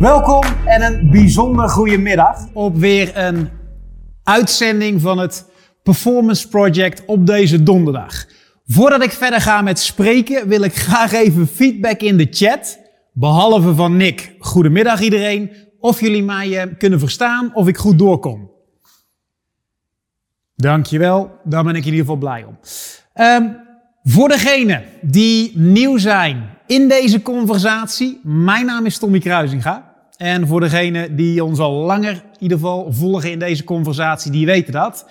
Welkom en een bijzonder goede middag op weer een uitzending van het Performance Project op deze donderdag. Voordat ik verder ga met spreken, wil ik graag even feedback in de chat. Behalve van Nick. Goedemiddag iedereen. Of jullie mij eh, kunnen verstaan of ik goed doorkom. Dankjewel, daar ben ik in ieder geval blij om. Ehm, voor degenen die nieuw zijn in deze conversatie, mijn naam is Tommy Kruisinga. En voor degenen die ons al langer in ieder geval volgen in deze conversatie, die weten dat.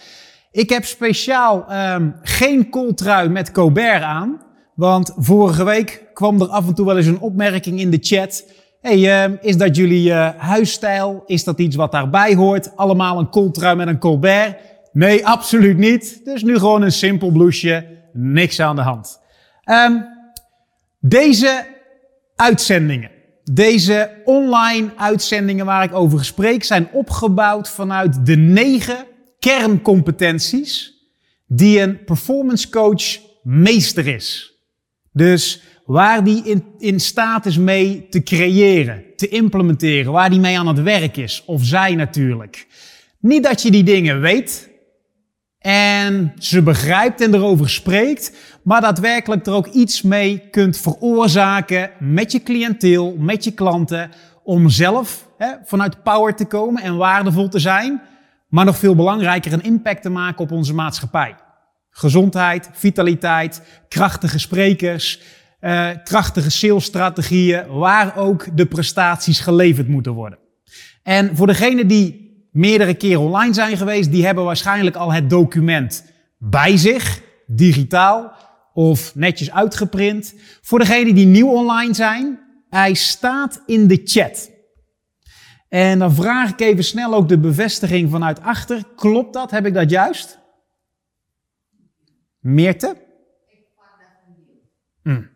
Ik heb speciaal um, geen kooltrui met Colbert aan. Want vorige week kwam er af en toe wel eens een opmerking in de chat. Hey, uh, is dat jullie uh, huisstijl? Is dat iets wat daarbij hoort? Allemaal een kooltrui met een Colbert? Nee, absoluut niet. Dus nu gewoon een simpel blouseje. Niks aan de hand. Um, deze uitzendingen deze online uitzendingen waar ik over spreek zijn opgebouwd vanuit de negen kerncompetenties die een performance coach meester is. Dus waar die in, in staat is mee te creëren, te implementeren, waar die mee aan het werk is, of zij natuurlijk. Niet dat je die dingen weet, en ze begrijpt en erover spreekt, maar daadwerkelijk er ook iets mee kunt veroorzaken met je cliënteel, met je klanten, om zelf hè, vanuit power te komen en waardevol te zijn, maar nog veel belangrijker een impact te maken op onze maatschappij. Gezondheid, vitaliteit, krachtige sprekers, eh, krachtige salesstrategieën, waar ook de prestaties geleverd moeten worden. En voor degene die meerdere keren online zijn geweest, die hebben waarschijnlijk al het document bij zich, digitaal of netjes uitgeprint. Voor degenen die nieuw online zijn, hij staat in de chat. En dan vraag ik even snel ook de bevestiging vanuit achter. Klopt dat? Heb ik dat juist? Meerte? Mm.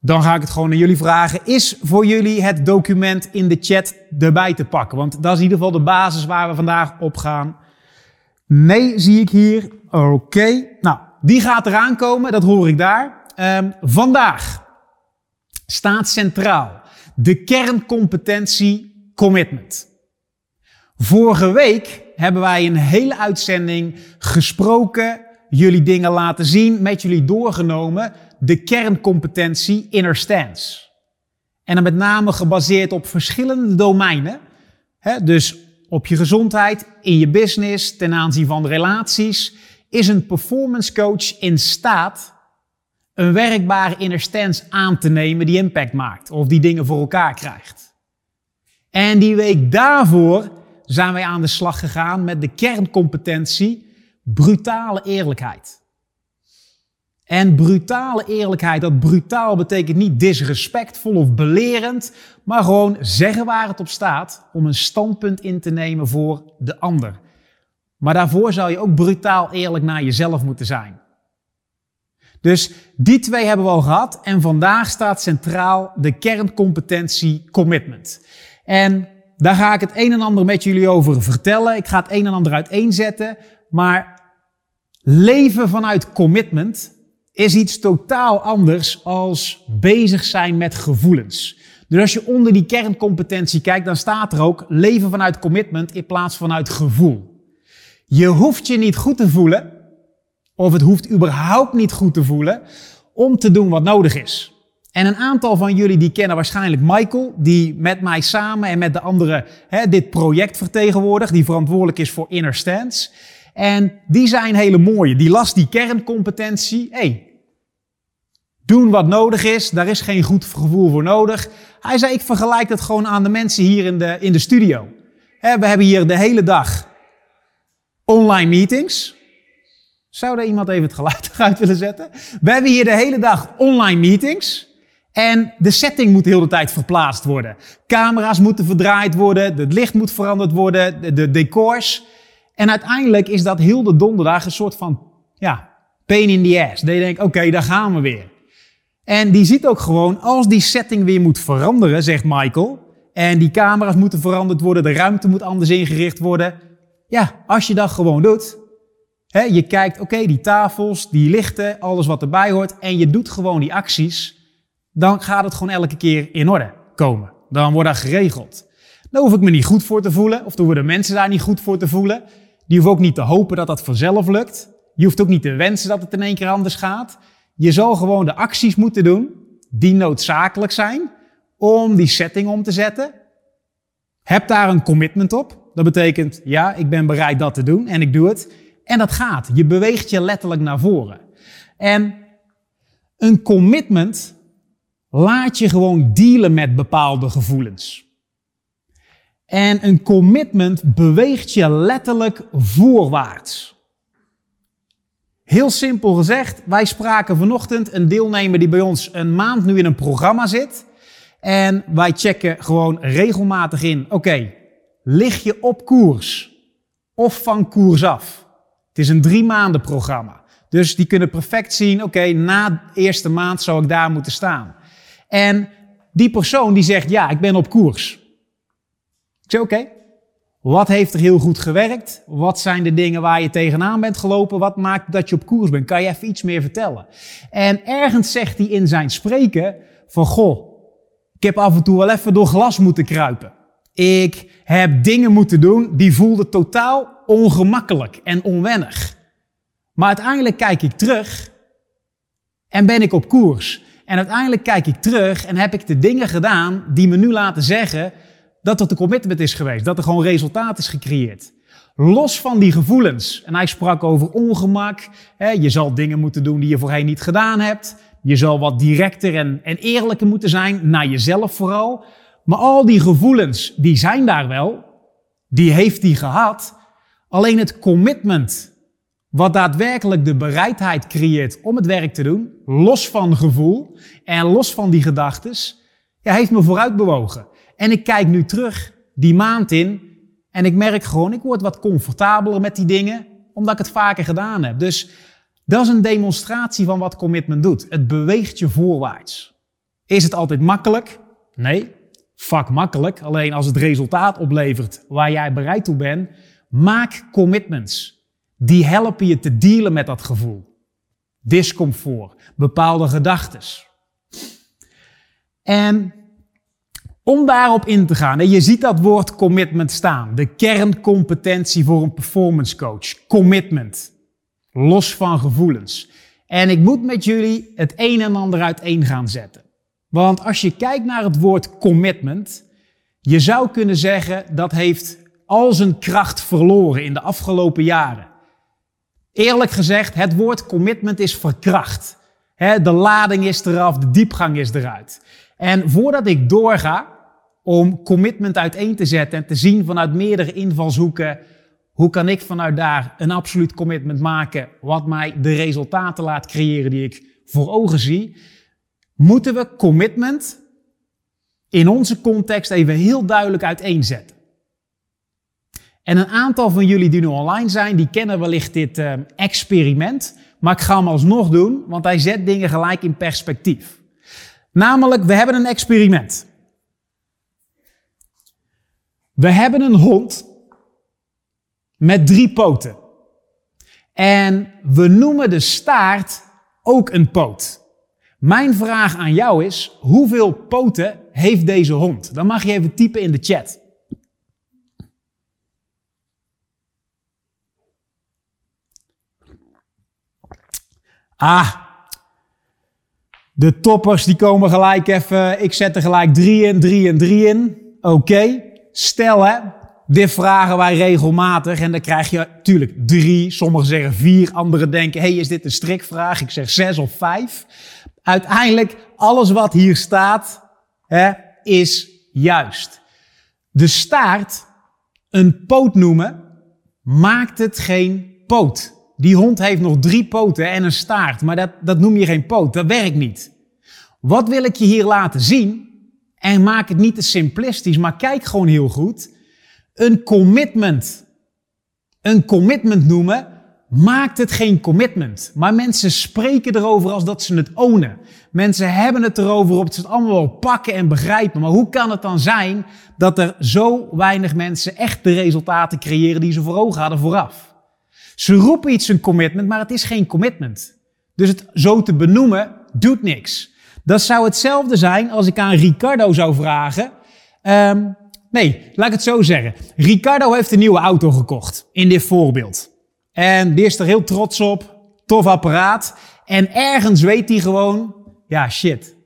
Dan ga ik het gewoon aan jullie vragen. Is voor jullie het document in de chat erbij te pakken? Want dat is in ieder geval de basis waar we vandaag op gaan. Nee, zie ik hier. Oké. Nou, die gaat eraan komen, dat hoor ik daar. Um, vandaag staat centraal de kerncompetentie commitment. Vorige week hebben wij een hele uitzending gesproken, jullie dingen laten zien, met jullie doorgenomen de kerncompetentie inner stance. En dan met name gebaseerd op verschillende domeinen. Hè, dus op je gezondheid, in je business, ten aanzien van relaties, is een performance coach in staat een werkbare inner stance aan te nemen die impact maakt of die dingen voor elkaar krijgt. En die week daarvoor zijn wij aan de slag gegaan met de kerncompetentie brutale eerlijkheid. En brutale eerlijkheid, dat brutaal betekent niet disrespectvol of belerend, maar gewoon zeggen waar het op staat om een standpunt in te nemen voor de ander. Maar daarvoor zou je ook brutaal eerlijk naar jezelf moeten zijn. Dus die twee hebben we al gehad en vandaag staat centraal de kerncompetentie commitment. En daar ga ik het een en ander met jullie over vertellen. Ik ga het een en ander uiteenzetten, maar leven vanuit commitment is iets totaal anders als bezig zijn met gevoelens. Dus als je onder die kerncompetentie kijkt, dan staat er ook leven vanuit commitment in plaats vanuit gevoel. Je hoeft je niet goed te voelen, of het hoeft überhaupt niet goed te voelen, om te doen wat nodig is. En een aantal van jullie die kennen waarschijnlijk Michael, die met mij samen en met de anderen hè, dit project vertegenwoordigt, die verantwoordelijk is voor Inner Stance. En die zijn hele mooie. Die las die kerncompetentie. hey, doen wat nodig is. Daar is geen goed gevoel voor nodig. Hij zei, ik vergelijk dat gewoon aan de mensen hier in de, in de studio. we hebben hier de hele dag online meetings. Zou daar iemand even het geluid eruit willen zetten? We hebben hier de hele dag online meetings. En de setting moet de hele tijd verplaatst worden. Camera's moeten verdraaid worden, het licht moet veranderd worden, de, de decors. En uiteindelijk is dat heel de donderdag een soort van, ja, pain in the ass. Dat je denkt, oké, daar gaan we weer. En die ziet ook gewoon, als die setting weer moet veranderen, zegt Michael, en die camera's moeten veranderd worden, de ruimte moet anders ingericht worden. Ja, als je dat gewoon doet, hè, je kijkt, oké, die tafels, die lichten, alles wat erbij hoort, en je doet gewoon die acties, dan gaat het gewoon elke keer in orde komen. Dan wordt dat geregeld. Daar hoef ik me niet goed voor te voelen, of dan worden mensen daar niet goed voor te voelen. Die hoeven ook niet te hopen dat dat vanzelf lukt. Je hoeft ook niet te wensen dat het in één keer anders gaat. Je zal gewoon de acties moeten doen die noodzakelijk zijn om die setting om te zetten. Heb daar een commitment op. Dat betekent, ja, ik ben bereid dat te doen en ik doe het. En dat gaat. Je beweegt je letterlijk naar voren. En een commitment laat je gewoon dealen met bepaalde gevoelens. En een commitment beweegt je letterlijk voorwaarts. Heel simpel gezegd, wij spraken vanochtend een deelnemer die bij ons een maand nu in een programma zit. En wij checken gewoon regelmatig in, oké, lig je op koers of van koers af? Het is een drie maanden programma. Dus die kunnen perfect zien, oké, na de eerste maand zou ik daar moeten staan. En die persoon die zegt, ja, ik ben op koers. Ik zeg, oké, wat heeft er heel goed gewerkt? Wat zijn de dingen waar je tegenaan bent gelopen? Wat maakt dat je op koers bent? Kan je even iets meer vertellen? En ergens zegt hij in zijn spreken van, goh, ik heb af en toe wel even door glas moeten kruipen. Ik heb dingen moeten doen die voelden totaal ongemakkelijk en onwennig. Maar uiteindelijk kijk ik terug en ben ik op koers. En uiteindelijk kijk ik terug en heb ik de dingen gedaan die me nu laten zeggen dat het een commitment is geweest. Dat er gewoon resultaat is gecreëerd. Los van die gevoelens. En hij sprak over ongemak. Hè, je zal dingen moeten doen die je voorheen niet gedaan hebt. Je zal wat directer en, en eerlijker moeten zijn, naar jezelf vooral. Maar al die gevoelens, die zijn daar wel. Die heeft hij gehad. Alleen het commitment wat daadwerkelijk de bereidheid creëert om het werk te doen, los van gevoel en los van die gedachtes, ja, heeft me vooruit bewogen. En ik kijk nu terug die maand in en ik merk gewoon, ik word wat comfortabeler met die dingen, omdat ik het vaker gedaan heb. Dus dat is een demonstratie van wat commitment doet. Het beweegt je voorwaarts. Is het altijd makkelijk? Nee, vak makkelijk. Alleen als het resultaat oplevert waar jij bereid toe bent, maak commitments die helpen je te dealen met dat gevoel. Discomfort, bepaalde gedachten. En om daarop in te gaan, je ziet dat woord commitment staan. De kerncompetentie voor een performance coach. Commitment. Los van gevoelens. En ik moet met jullie het een en ander uiteen gaan zetten. Want als je kijkt naar het woord commitment, je zou kunnen zeggen dat heeft al zijn kracht verloren in de afgelopen jaren. Eerlijk gezegd, het woord commitment is verkracht. de lading is eraf, de diepgang is eruit. En voordat ik doorga om commitment uiteen te zetten en te zien vanuit meerdere invalshoeken, hoe kan ik vanuit daar een absoluut commitment maken wat mij de resultaten laat creëren die ik voor ogen zie, moeten we commitment in onze context even heel duidelijk uiteenzetten. En een aantal van jullie die nu online zijn, die kennen wellicht dit uh, experiment. Maar ik ga hem alsnog doen, want hij zet dingen gelijk in perspectief. Namelijk, we hebben een experiment. We hebben een hond met drie poten. En we noemen de staart ook een poot. Mijn vraag aan jou is, hoeveel poten heeft deze hond? Dan mag je even typen in de chat. Ah, de toppers die komen gelijk even. Ik zet er gelijk drie in, drie en drie in. Oké. Stel hè, dit vragen wij regelmatig en dan krijg je natuurlijk drie, sommigen zeggen vier, anderen denken, hey, is dit een strikvraag? Ik zeg zes of vijf. Uiteindelijk, alles wat hier staat, hè, is juist. De staart een poot noemen, maakt het geen poot. Die hond heeft nog drie poten en een staart, maar dat, dat noem je geen poot. Dat werkt niet. Wat wil ik je hier laten zien? En maak het niet te simplistisch, maar kijk gewoon heel goed. Een commitment. Een commitment noemen maakt het geen commitment. Maar mensen spreken erover als dat ze het ownen. Mensen hebben het erover op ze het allemaal wel pakken en begrijpen. Maar hoe kan het dan zijn dat er zo weinig mensen echt de resultaten creëren die ze voor ogen hadden vooraf? Ze roepen iets een commitment, maar het is geen commitment. Dus het zo te benoemen doet niks. Dat zou hetzelfde zijn als ik aan Ricardo zou vragen: Ehm, nee, laat ik het zo zeggen. Ricardo heeft een nieuwe auto gekocht, in dit voorbeeld. En die is er heel trots op, tof apparaat. En ergens weet hij gewoon, ja shit,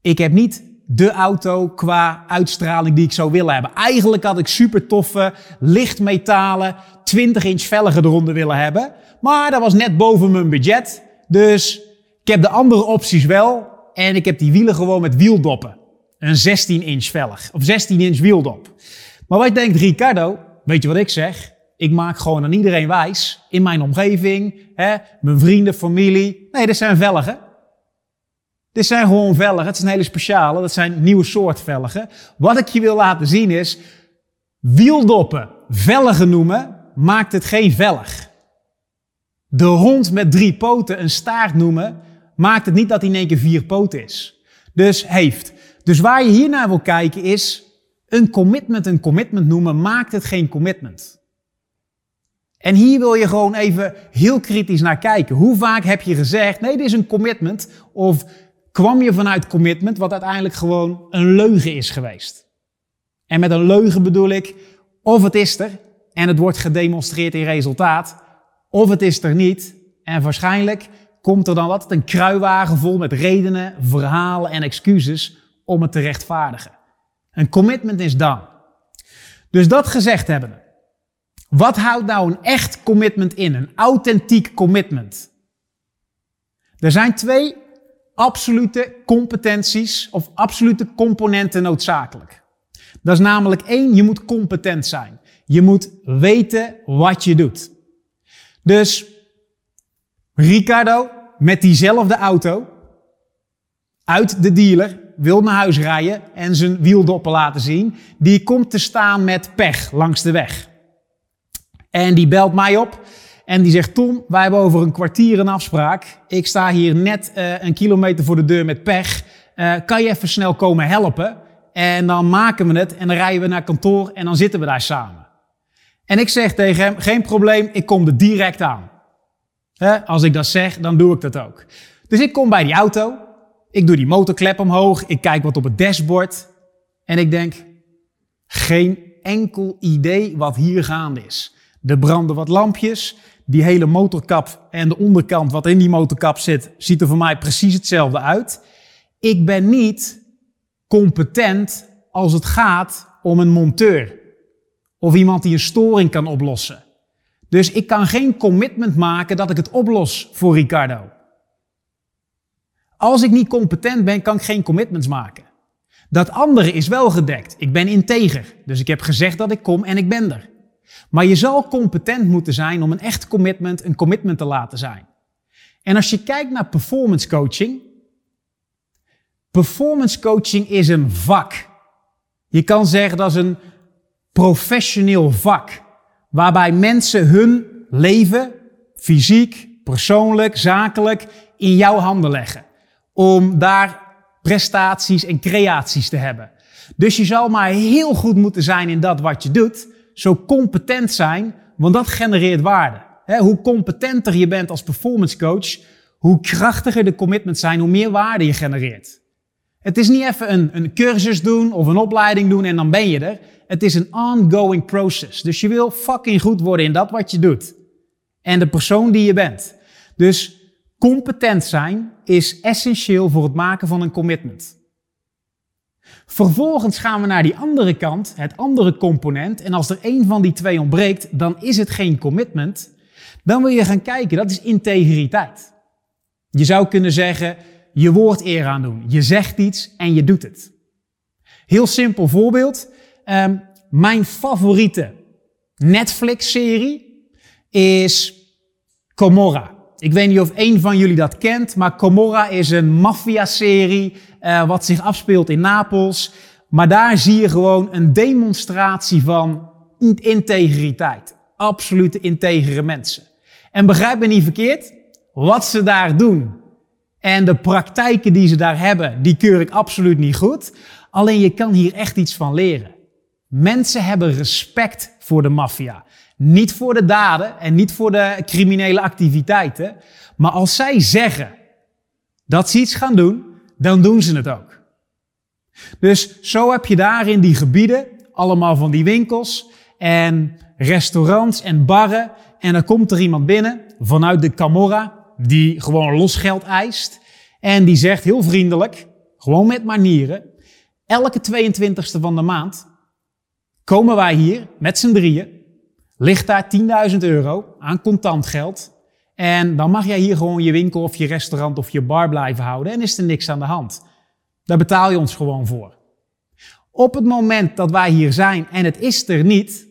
ik heb niet de auto qua uitstraling die ik zou willen hebben. Eigenlijk had ik super toffe, lichtmetalen, 20 inch velgen eronder willen hebben. Maar dat was net boven mijn budget. Dus ik heb de andere opties wel. En ik heb die wielen gewoon met wieldoppen. Een 16 inch velg. Of 16 inch wieldop. Maar wat denkt Ricardo? Weet je wat ik zeg? Ik maak gewoon aan iedereen wijs. In mijn omgeving. Hè, mijn vrienden, familie. Nee, dit zijn velgen. Dit zijn gewoon velgen. Het is een hele speciale. Dat zijn nieuwe soort velgen. Wat ik je wil laten zien is. Wieldoppen velgen noemen maakt het geen velg. De hond met drie poten een staart noemen maakt het niet dat hij in één keer vier poten is. Dus heeft. Dus waar je hier naar wil kijken is een commitment een commitment noemen maakt het geen commitment. En hier wil je gewoon even heel kritisch naar kijken. Hoe vaak heb je gezegd, nee, dit is een commitment, of kwam je vanuit commitment, wat uiteindelijk gewoon een leugen is geweest. En met een leugen bedoel ik, of het is er en het wordt gedemonstreerd in resultaat, of het is er niet en waarschijnlijk komt er dan wat een kruiwagen vol met redenen, verhalen en excuses om het te rechtvaardigen. Een commitment is dan. Dus dat gezegd hebben. Wat houdt nou een echt commitment in? Een authentiek commitment. Er zijn twee absolute competenties of absolute componenten noodzakelijk. Dat is namelijk één, je moet competent zijn. Je moet weten wat je doet. Dus Ricardo met diezelfde auto uit de dealer wil naar huis rijden en zijn wieldoppen laten zien. Die komt te staan met pech langs de weg. En die belt mij op en die zegt: Tom, wij hebben over een kwartier een afspraak. Ik sta hier net uh, een kilometer voor de deur met pech. Uh, kan je even snel komen helpen? En dan maken we het en dan rijden we naar kantoor en dan zitten we daar samen. En ik zeg tegen hem: Geen probleem, ik kom er direct aan. als ik dat zeg, dan doe ik dat ook. Dus ik kom bij die auto. Ik doe die motorklep omhoog. Ik kijk wat op het dashboard. En ik denk: Geen enkel idee wat hier gaande is. Er branden wat lampjes. Die hele motorkap en de onderkant wat in die motorkap zit, ziet er voor mij precies hetzelfde uit. Ik ben niet competent als het gaat om een monteur. Of iemand die een storing kan oplossen. Dus ik kan geen commitment maken dat ik het oplos voor Ricardo. Als ik niet competent ben, kan ik geen commitments maken. Dat andere is wel gedekt. Ik ben integer. Dus ik heb gezegd dat ik kom en ik ben er. Maar je zal competent moeten zijn om een echt commitment een commitment te laten zijn. En als je kijkt naar performance coaching, performance coaching is een vak. Je kan zeggen dat is een professioneel vak, waarbij mensen hun leven, fysiek, persoonlijk, zakelijk, in jouw handen leggen. Om daar prestaties en creaties te hebben. Dus je zal maar heel goed moeten zijn in dat wat je doet zo competent zijn, want dat genereert waarde. hoe competenter je bent als performance coach, hoe krachtiger de commitments zijn, hoe meer waarde je genereert. Het is niet even een, een cursus doen of een opleiding doen en dan ben je er. Het is een ongoing process. Dus je wil fucking goed worden in dat wat je doet. En de persoon die je bent. Dus competent zijn is essentieel voor het maken van een commitment. Vervolgens gaan we naar die andere kant, het andere component. En als er één van die twee ontbreekt, dan is het geen commitment. Dan wil je gaan kijken, dat is integriteit. Je zou kunnen zeggen, je woord eer aan doen. Je zegt iets en je doet het. Heel simpel voorbeeld. Um, mijn favoriete Netflix-serie is Comorra. Ik weet niet of een van jullie dat kent, maar Comorra is een maffia-serie uh, wat zich afspeelt in Napels. Maar daar zie je gewoon een demonstratie van integriteit. Absolute integere mensen. En begrijp me niet verkeerd, wat ze daar doen en de praktijken die ze daar hebben, die keur ik absoluut niet goed. Alleen je kan hier echt iets van leren. Mensen hebben respect voor de maffia. Niet voor de daden en niet voor de criminele activiteiten. Maar als zij zeggen dat ze iets gaan doen, dan doen ze het ook. Dus zo heb je daar in die gebieden allemaal van die winkels en restaurants en barren. En dan komt er iemand binnen vanuit de Camorra die gewoon losgeld eist. En die zegt heel vriendelijk, gewoon met manieren, elke 22e van de maand komen wij hier met z'n drieën, ligt daar 10.000 euro aan contant geld. En dan mag jij hier gewoon je winkel of je restaurant of je bar blijven houden en is er niks aan de hand. Daar betaal je ons gewoon voor. Op het moment dat wij hier zijn en het is er niet,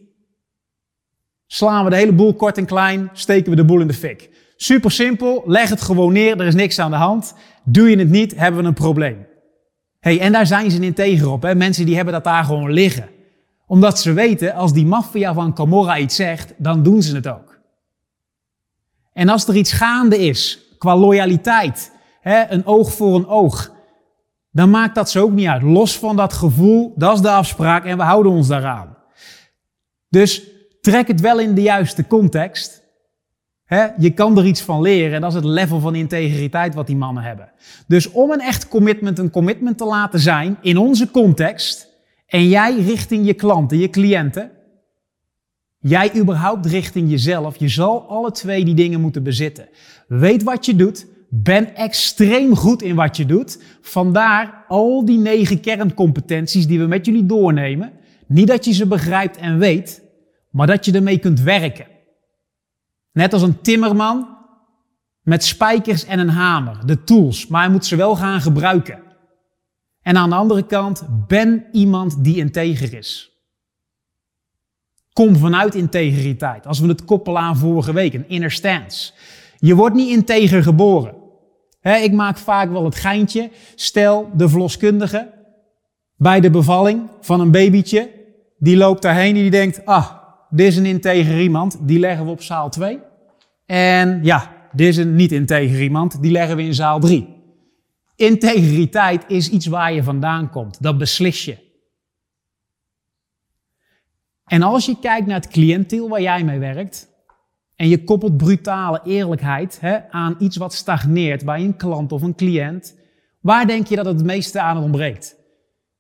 slaan we de hele boel kort en klein, steken we de boel in de fik. Super simpel, leg het gewoon neer, er is niks aan de hand. Doe je het niet, hebben we een probleem. Hey, en daar zijn ze integer op. Hè? Mensen die hebben dat daar gewoon liggen. Omdat ze weten, als die maffia van Camorra iets zegt, dan doen ze het ook. En als er iets gaande is, qua loyaliteit, hè, een oog voor een oog, dan maakt dat ze ook niet uit. Los van dat gevoel, dat is de afspraak en we houden ons daaraan. Dus trek het wel in de juiste context. je kan er iets van leren en dat is het level van integriteit wat die mannen hebben. Dus om een echt commitment een commitment te laten zijn in onze context en jij richting je klanten, je cliënten, jij überhaupt richting jezelf, je zal alle twee die dingen moeten bezitten. Weet wat je doet, ben extreem goed in wat je doet. Vandaar al die negen kerncompetenties die we met jullie doornemen. Niet dat je ze begrijpt en weet, maar dat je ermee kunt werken. Net als een timmerman met spijkers en een hamer, de tools, maar hij moet ze wel gaan gebruiken. En aan de andere kant, ben iemand die integer is. Kom vanuit integriteit. Als we het koppelen aan vorige week, een inner stance. Je wordt niet integer geboren ik maak vaak wel het geintje. Stel, de verloskundige bij de bevalling van een babytje, die loopt daarheen en die denkt, ah, dit is een integer iemand, die leggen we op zaal 2. En ja, dit is een niet integer iemand, die leggen we in zaal 3. Integriteit is iets waar je vandaan komt. Dat beslis je. En als je kijkt naar het cliënteel waar jij mee werkt, en je koppelt brutale eerlijkheid hè, aan iets wat stagneert bij een klant of een cliënt. Waar denk je dat het het meeste aan ontbreekt?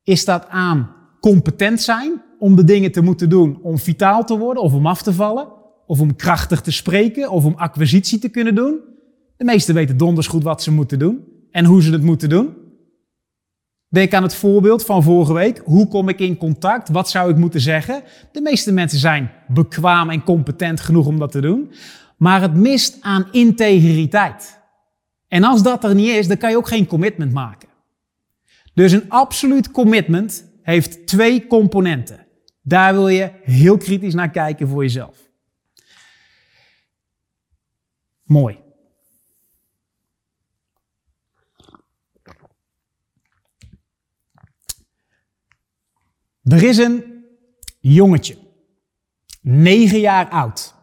Is dat aan competent zijn om de dingen te moeten doen om vitaal te worden of om af te vallen? Of om krachtig te spreken of om acquisitie te kunnen doen? De meesten weten donders goed wat ze moeten doen en hoe ze het moeten doen. Denk aan het voorbeeld van vorige week. Hoe kom ik in contact? Wat zou ik moeten zeggen? De meeste mensen zijn bekwaam en competent genoeg om dat te doen. Maar het mist aan integriteit. En als dat er niet is, dan kan je ook geen commitment maken. Dus een absoluut commitment heeft twee componenten. Daar wil je heel kritisch naar kijken voor jezelf. Mooi. Er is een jongetje, negen jaar oud,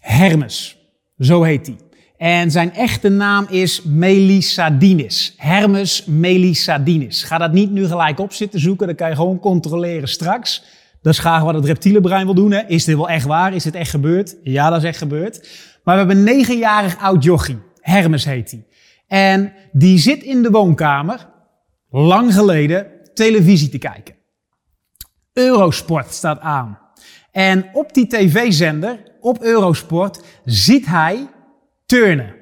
Hermes, zo heet hij. En zijn echte naam is Melisadinis. Hermes Melisadinis. Ga dat niet nu gelijk op zitten zoeken, dat kan je gewoon controleren straks. Dat is graag wat het reptielenbrein wil doen. Hè. Is dit wel echt waar? Is dit echt gebeurd? Ja, dat is echt gebeurd. Maar we hebben een negenjarig oud jochie. Hermes heet hij. En die zit in de woonkamer, lang geleden, televisie te kijken. Eurosport staat aan. En op die tv-zender, op Eurosport, ziet hij turnen,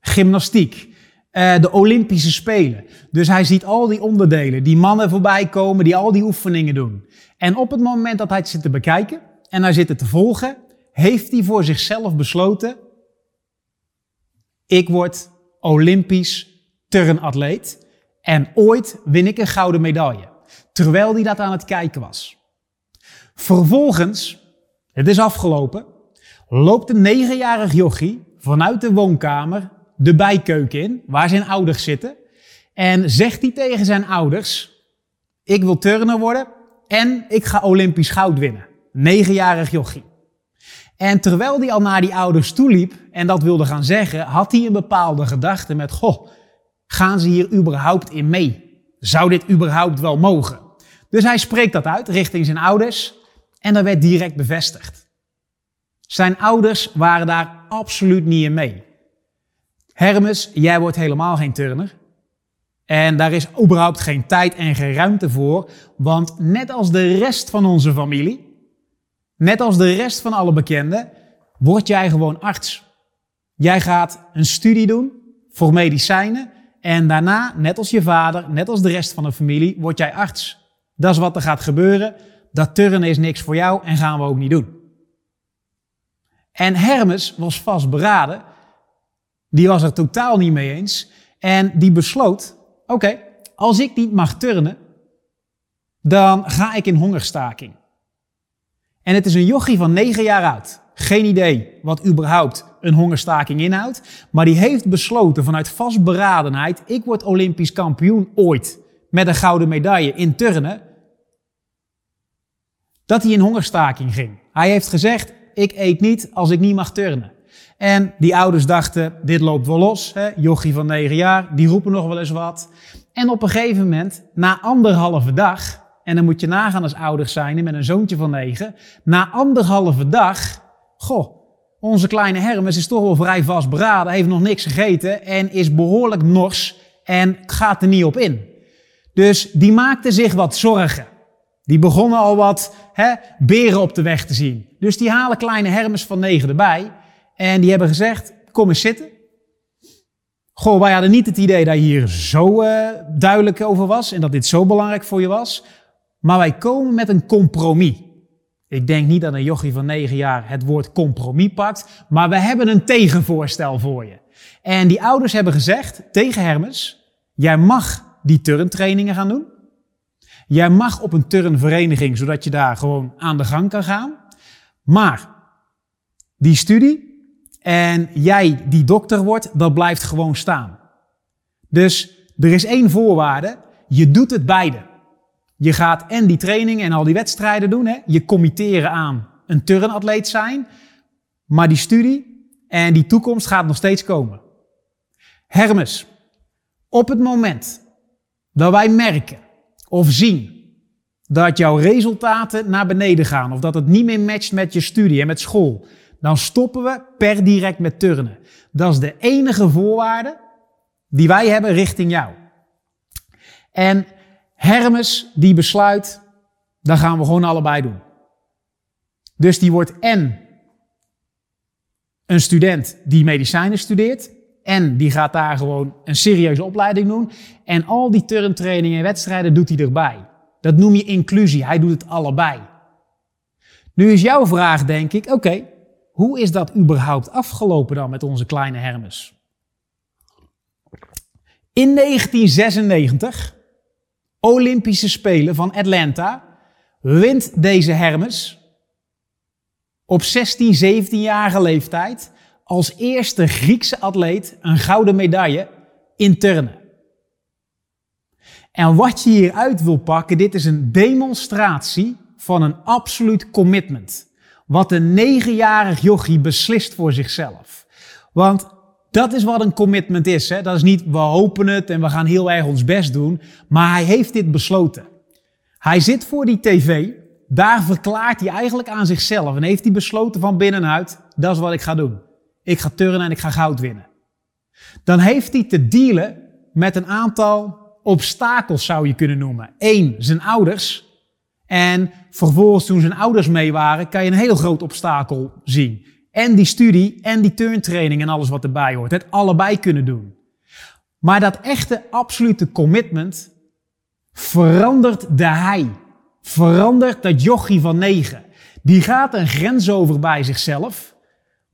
gymnastiek, uh, de Olympische Spelen. Dus hij ziet al die onderdelen, die mannen voorbij komen, die al die oefeningen doen. En op het moment dat hij het zit te bekijken en hij zit het te volgen, heeft hij voor zichzelf besloten, ik word Olympisch turnatleet en ooit win ik een gouden medaille terwijl hij dat aan het kijken was. Vervolgens, het is afgelopen, loopt een negenjarig jochie vanuit de woonkamer de bijkeuken in, waar zijn ouders zitten, en zegt hij tegen zijn ouders, ik wil turner worden en ik ga Olympisch goud winnen. Negenjarig jochie. En terwijl hij al naar die ouders toeliep en dat wilde gaan zeggen, had hij een bepaalde gedachte met, goh, gaan ze hier überhaupt in mee? Zou dit überhaupt wel mogen? Dus hij spreekt dat uit richting zijn ouders en dat werd direct bevestigd. Zijn ouders waren daar absoluut niet in mee. Hermes, jij wordt helemaal geen turner. En daar is überhaupt geen tijd en geen ruimte voor, want net als de rest van onze familie, net als de rest van alle bekenden, word jij gewoon arts. Jij gaat een studie doen voor medicijnen en daarna, net als je vader, net als de rest van de familie, word jij arts. Dat is wat er gaat gebeuren. Dat turnen is niks voor jou en gaan we ook niet doen. En Hermes was vastberaden. Die was er totaal niet mee eens. En die besloot, oké, als ik niet mag turnen, dan ga ik in hongerstaking. En het is een jochie van negen jaar oud. Geen idee wat überhaupt een hongerstaking inhoudt. Maar die heeft besloten vanuit vastberadenheid, ik word Olympisch kampioen ooit met een gouden medaille in turnen. Dat hij in hongerstaking ging. Hij heeft gezegd, ik eet niet als ik niet mag turnen. En die ouders dachten, dit loopt wel los. Hè? Jochie van negen jaar, die roepen nog wel eens wat. En op een gegeven moment, na anderhalve dag, en dan moet je nagaan als ouders zijn met een zoontje van negen, na anderhalve dag, goh, onze kleine Hermes is toch wel vrij vastberaden, heeft nog niks gegeten en is behoorlijk nors en gaat er niet op in. Dus die maakte zich wat zorgen. Die begonnen al wat hè, beren op de weg te zien. Dus die halen kleine Hermes van negen erbij. En die hebben gezegd, kom eens zitten. Goh, wij hadden niet het idee dat je hier zo uh, duidelijk over was en dat dit zo belangrijk voor je was. Maar wij komen met een compromis. Ik denk niet dat een jochie van negen jaar het woord compromis pakt, maar we hebben een tegenvoorstel voor je. En die ouders hebben gezegd tegen Hermes, jij mag die turntrainingen gaan doen. Jij mag op een turnvereniging, zodat je daar gewoon aan de gang kan gaan. Maar die studie en jij die dokter wordt, dat blijft gewoon staan. Dus er is één voorwaarde, je doet het beide. Je gaat en die training en al die wedstrijden doen. Hè? Je committeren aan een turnatleet zijn. Maar die studie en die toekomst gaat nog steeds komen. Hermes, op het moment dat wij merken of zien dat jouw resultaten naar beneden gaan of dat het niet meer matcht met je studie en met school, dan stoppen we per direct met turnen. Dat is de enige voorwaarde die wij hebben richting jou. En Hermes die besluit, dan gaan we gewoon allebei doen. Dus die wordt en een student die medicijnen studeert, en die gaat daar gewoon een serieuze opleiding doen. En al die turntrainingen en wedstrijden doet hij erbij. Dat noem je inclusie. Hij doet het allebei. Nu is jouw vraag, denk ik, oké, hoe is dat überhaupt afgelopen dan met onze kleine Hermes? In 1996 Olympische Spelen van Atlanta wint deze Hermes op 16, 17-jarige leeftijd als eerste Griekse atleet een gouden medaille in turnen. En wat je hieruit wil pakken, dit is een demonstratie van een absoluut commitment. Wat een negenjarig jochie beslist voor zichzelf. Want dat is wat een commitment is. Hè? Dat is niet we hopen het en we gaan heel erg ons best doen. Maar hij heeft dit besloten. Hij zit voor die tv. Daar verklaart hij eigenlijk aan zichzelf. En heeft hij besloten van binnenuit, dat is wat ik ga doen. Ik ga turnen en ik ga goud winnen. Dan heeft hij te dealen met een aantal obstakels, zou je kunnen noemen. Eén, zijn ouders. En vervolgens, toen zijn ouders mee waren, kan je een heel groot obstakel zien. En die studie en die turntraining en alles wat erbij hoort. Het allebei kunnen doen. Maar dat echte absolute commitment verandert de hij. Verandert dat jochie van negen. Die gaat een grens over bij zichzelf.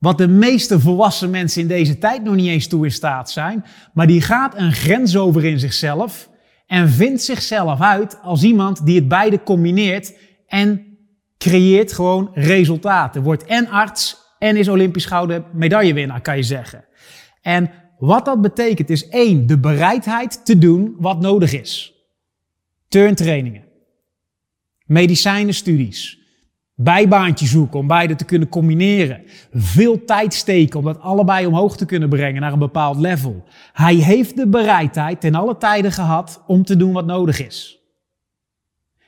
Wat de meeste volwassen mensen in deze tijd nog niet eens toe in staat zijn. Maar die gaat een grens over in zichzelf. En vindt zichzelf uit als iemand die het beide combineert. En creëert gewoon resultaten. Wordt en arts en is Olympisch gouden medaillewinnaar, kan je zeggen. En wat dat betekent is één, de bereidheid te doen wat nodig is. Turntrainingen, medicijnenstudies, bijbaantje zoeken om beide te kunnen combineren, veel tijd steken om dat allebei omhoog te kunnen brengen naar een bepaald level. Hij heeft de bereidheid ten alle tijden gehad om te doen wat nodig is.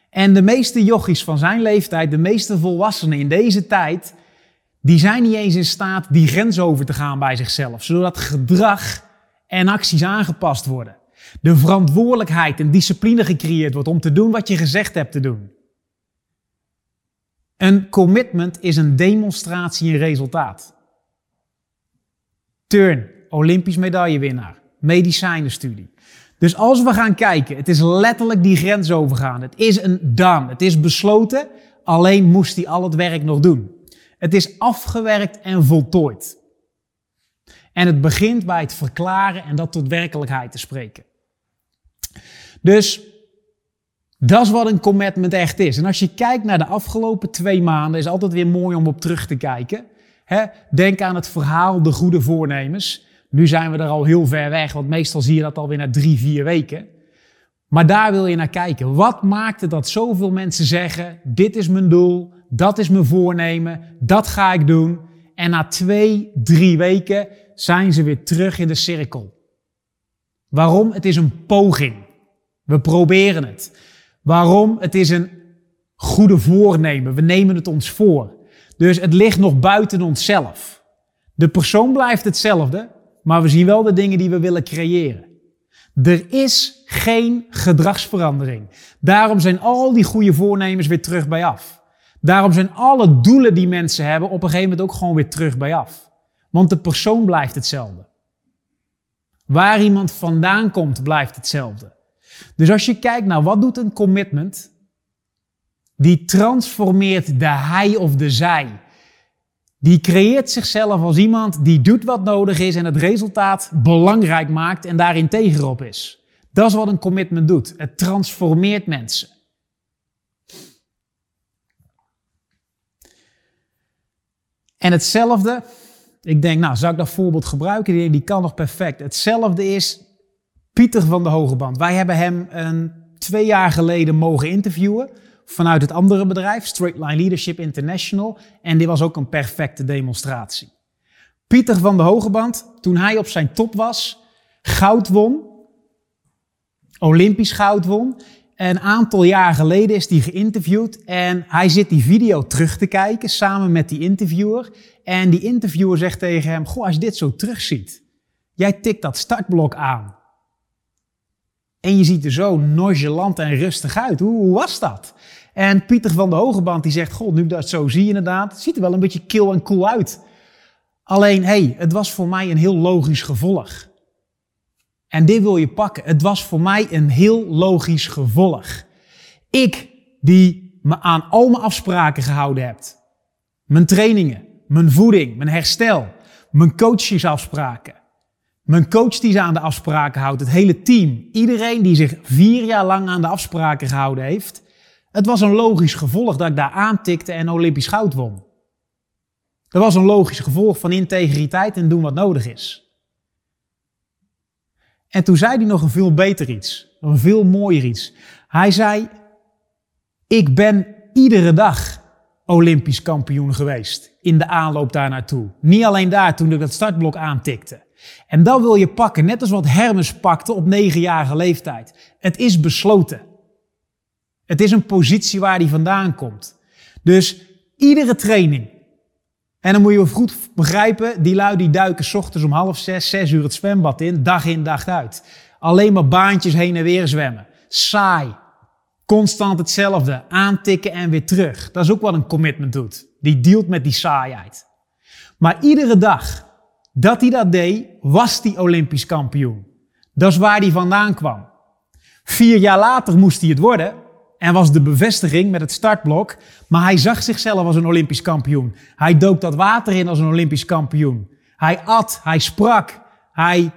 En de meeste jochies van zijn leeftijd, de meeste volwassenen in deze tijd, die zijn niet eens in staat die grens over te gaan bij zichzelf, zodat gedrag en acties aangepast worden. De verantwoordelijkheid en discipline gecreëerd wordt om te doen wat je gezegd hebt te doen. Een commitment is een demonstratie en resultaat. Turn, Olympisch medaillewinnaar, medicijnenstudie. Dus als we gaan kijken, het is letterlijk die grens overgaan. Het is een done, het is besloten, alleen moest hij al het werk nog doen. Het is afgewerkt en voltooid. En het begint bij het verklaren en dat tot werkelijkheid te spreken. Dus dat is wat een commitment echt is. En als je kijkt naar de afgelopen twee maanden, is altijd weer mooi om op terug te kijken. Denk aan het verhaal De Goede Voornemens. Nu zijn we er al heel ver weg, want meestal zie je dat alweer na drie, vier weken. Maar daar wil je naar kijken. Wat maakt het dat zoveel mensen zeggen: Dit is mijn doel, dat is mijn voornemen, dat ga ik doen. En na twee, drie weken zijn ze weer terug in de cirkel. Waarom? Het is een poging. We proberen het. Waarom? Het is een goede voornemen. We nemen het ons voor. Dus het ligt nog buiten onszelf. De persoon blijft hetzelfde, maar we zien wel de dingen die we willen creëren. Er is geen gedragsverandering. Daarom zijn al die goede voornemens weer terug bij af. Daarom zijn alle doelen die mensen hebben op een gegeven moment ook gewoon weer terug bij af. Want de persoon blijft hetzelfde. Waar iemand vandaan komt, blijft hetzelfde. Dus als je kijkt naar wat doet een commitment, die transformeert de hij of de zij. Die creëert zichzelf als iemand die doet wat nodig is en het resultaat belangrijk maakt en daar integer op is. Dat is wat een commitment doet. Het transformeert mensen. En hetzelfde, ik denk, nou, zou ik dat voorbeeld gebruiken? Die kan nog perfect. Hetzelfde is Pieter van de Hogeband. Wij hebben hem een, twee jaar geleden mogen interviewen vanuit het andere bedrijf, Straight Line Leadership International. En dit was ook een perfecte demonstratie. Pieter van de Hogeband, toen hij op zijn top was, goud won, Olympisch goud won. Een aantal jaar geleden is hij geïnterviewd en hij zit die video terug te kijken samen met die interviewer. En die interviewer zegt tegen hem, goh, als je dit zo terugziet, jij tikt dat startblok aan. En je ziet er zo nonchalant en rustig uit. Hoe, was dat? En Pieter van de Hogeband die zegt, god, nu dat zo zie inderdaad, het ziet er wel een beetje kil en cool uit. Alleen, hey, het was voor mij een heel logisch gevolg. En dit wil je pakken. Het was voor mij een heel logisch gevolg. Ik, die me aan al mijn afspraken gehouden heb. Mijn trainingen, mijn voeding, mijn herstel, mijn coachesafspraken. Mijn coach die ze aan de afspraken houdt, het hele team. Iedereen die zich vier jaar lang aan de afspraken gehouden heeft. Het was een logisch gevolg dat ik daar aantikte en Olympisch goud won. Dat was een logisch gevolg van integriteit en doen wat nodig is. En toen zei hij nog een veel beter iets, een veel mooier iets. Hij zei, ik ben iedere dag Olympisch kampioen geweest in de aanloop daar naartoe. Niet alleen daar toen ik dat startblok aantikte. En dat wil je pakken, net als wat Hermes pakte op negenjarige leeftijd. Het is besloten. Het is een positie waar hij vandaan komt. Dus iedere training. En dan moet je goed begrijpen, die lui die duiken ochtends om half zes, zes uur het zwembad in, dag in, dag uit. Alleen maar baantjes heen en weer zwemmen. Saai. Constant hetzelfde. Aantikken en weer terug. Dat is ook wat een commitment doet. Die dealt met die saaiheid. Maar iedere dag dat hij dat deed, was hij Olympisch kampioen. Dat is waar hij vandaan kwam. Vier jaar later moest hij het worden en was de bevestiging met het startblok, maar hij zag zichzelf als een Olympisch kampioen. Hij dook dat water in als een Olympisch kampioen. Hij at, hij sprak, hij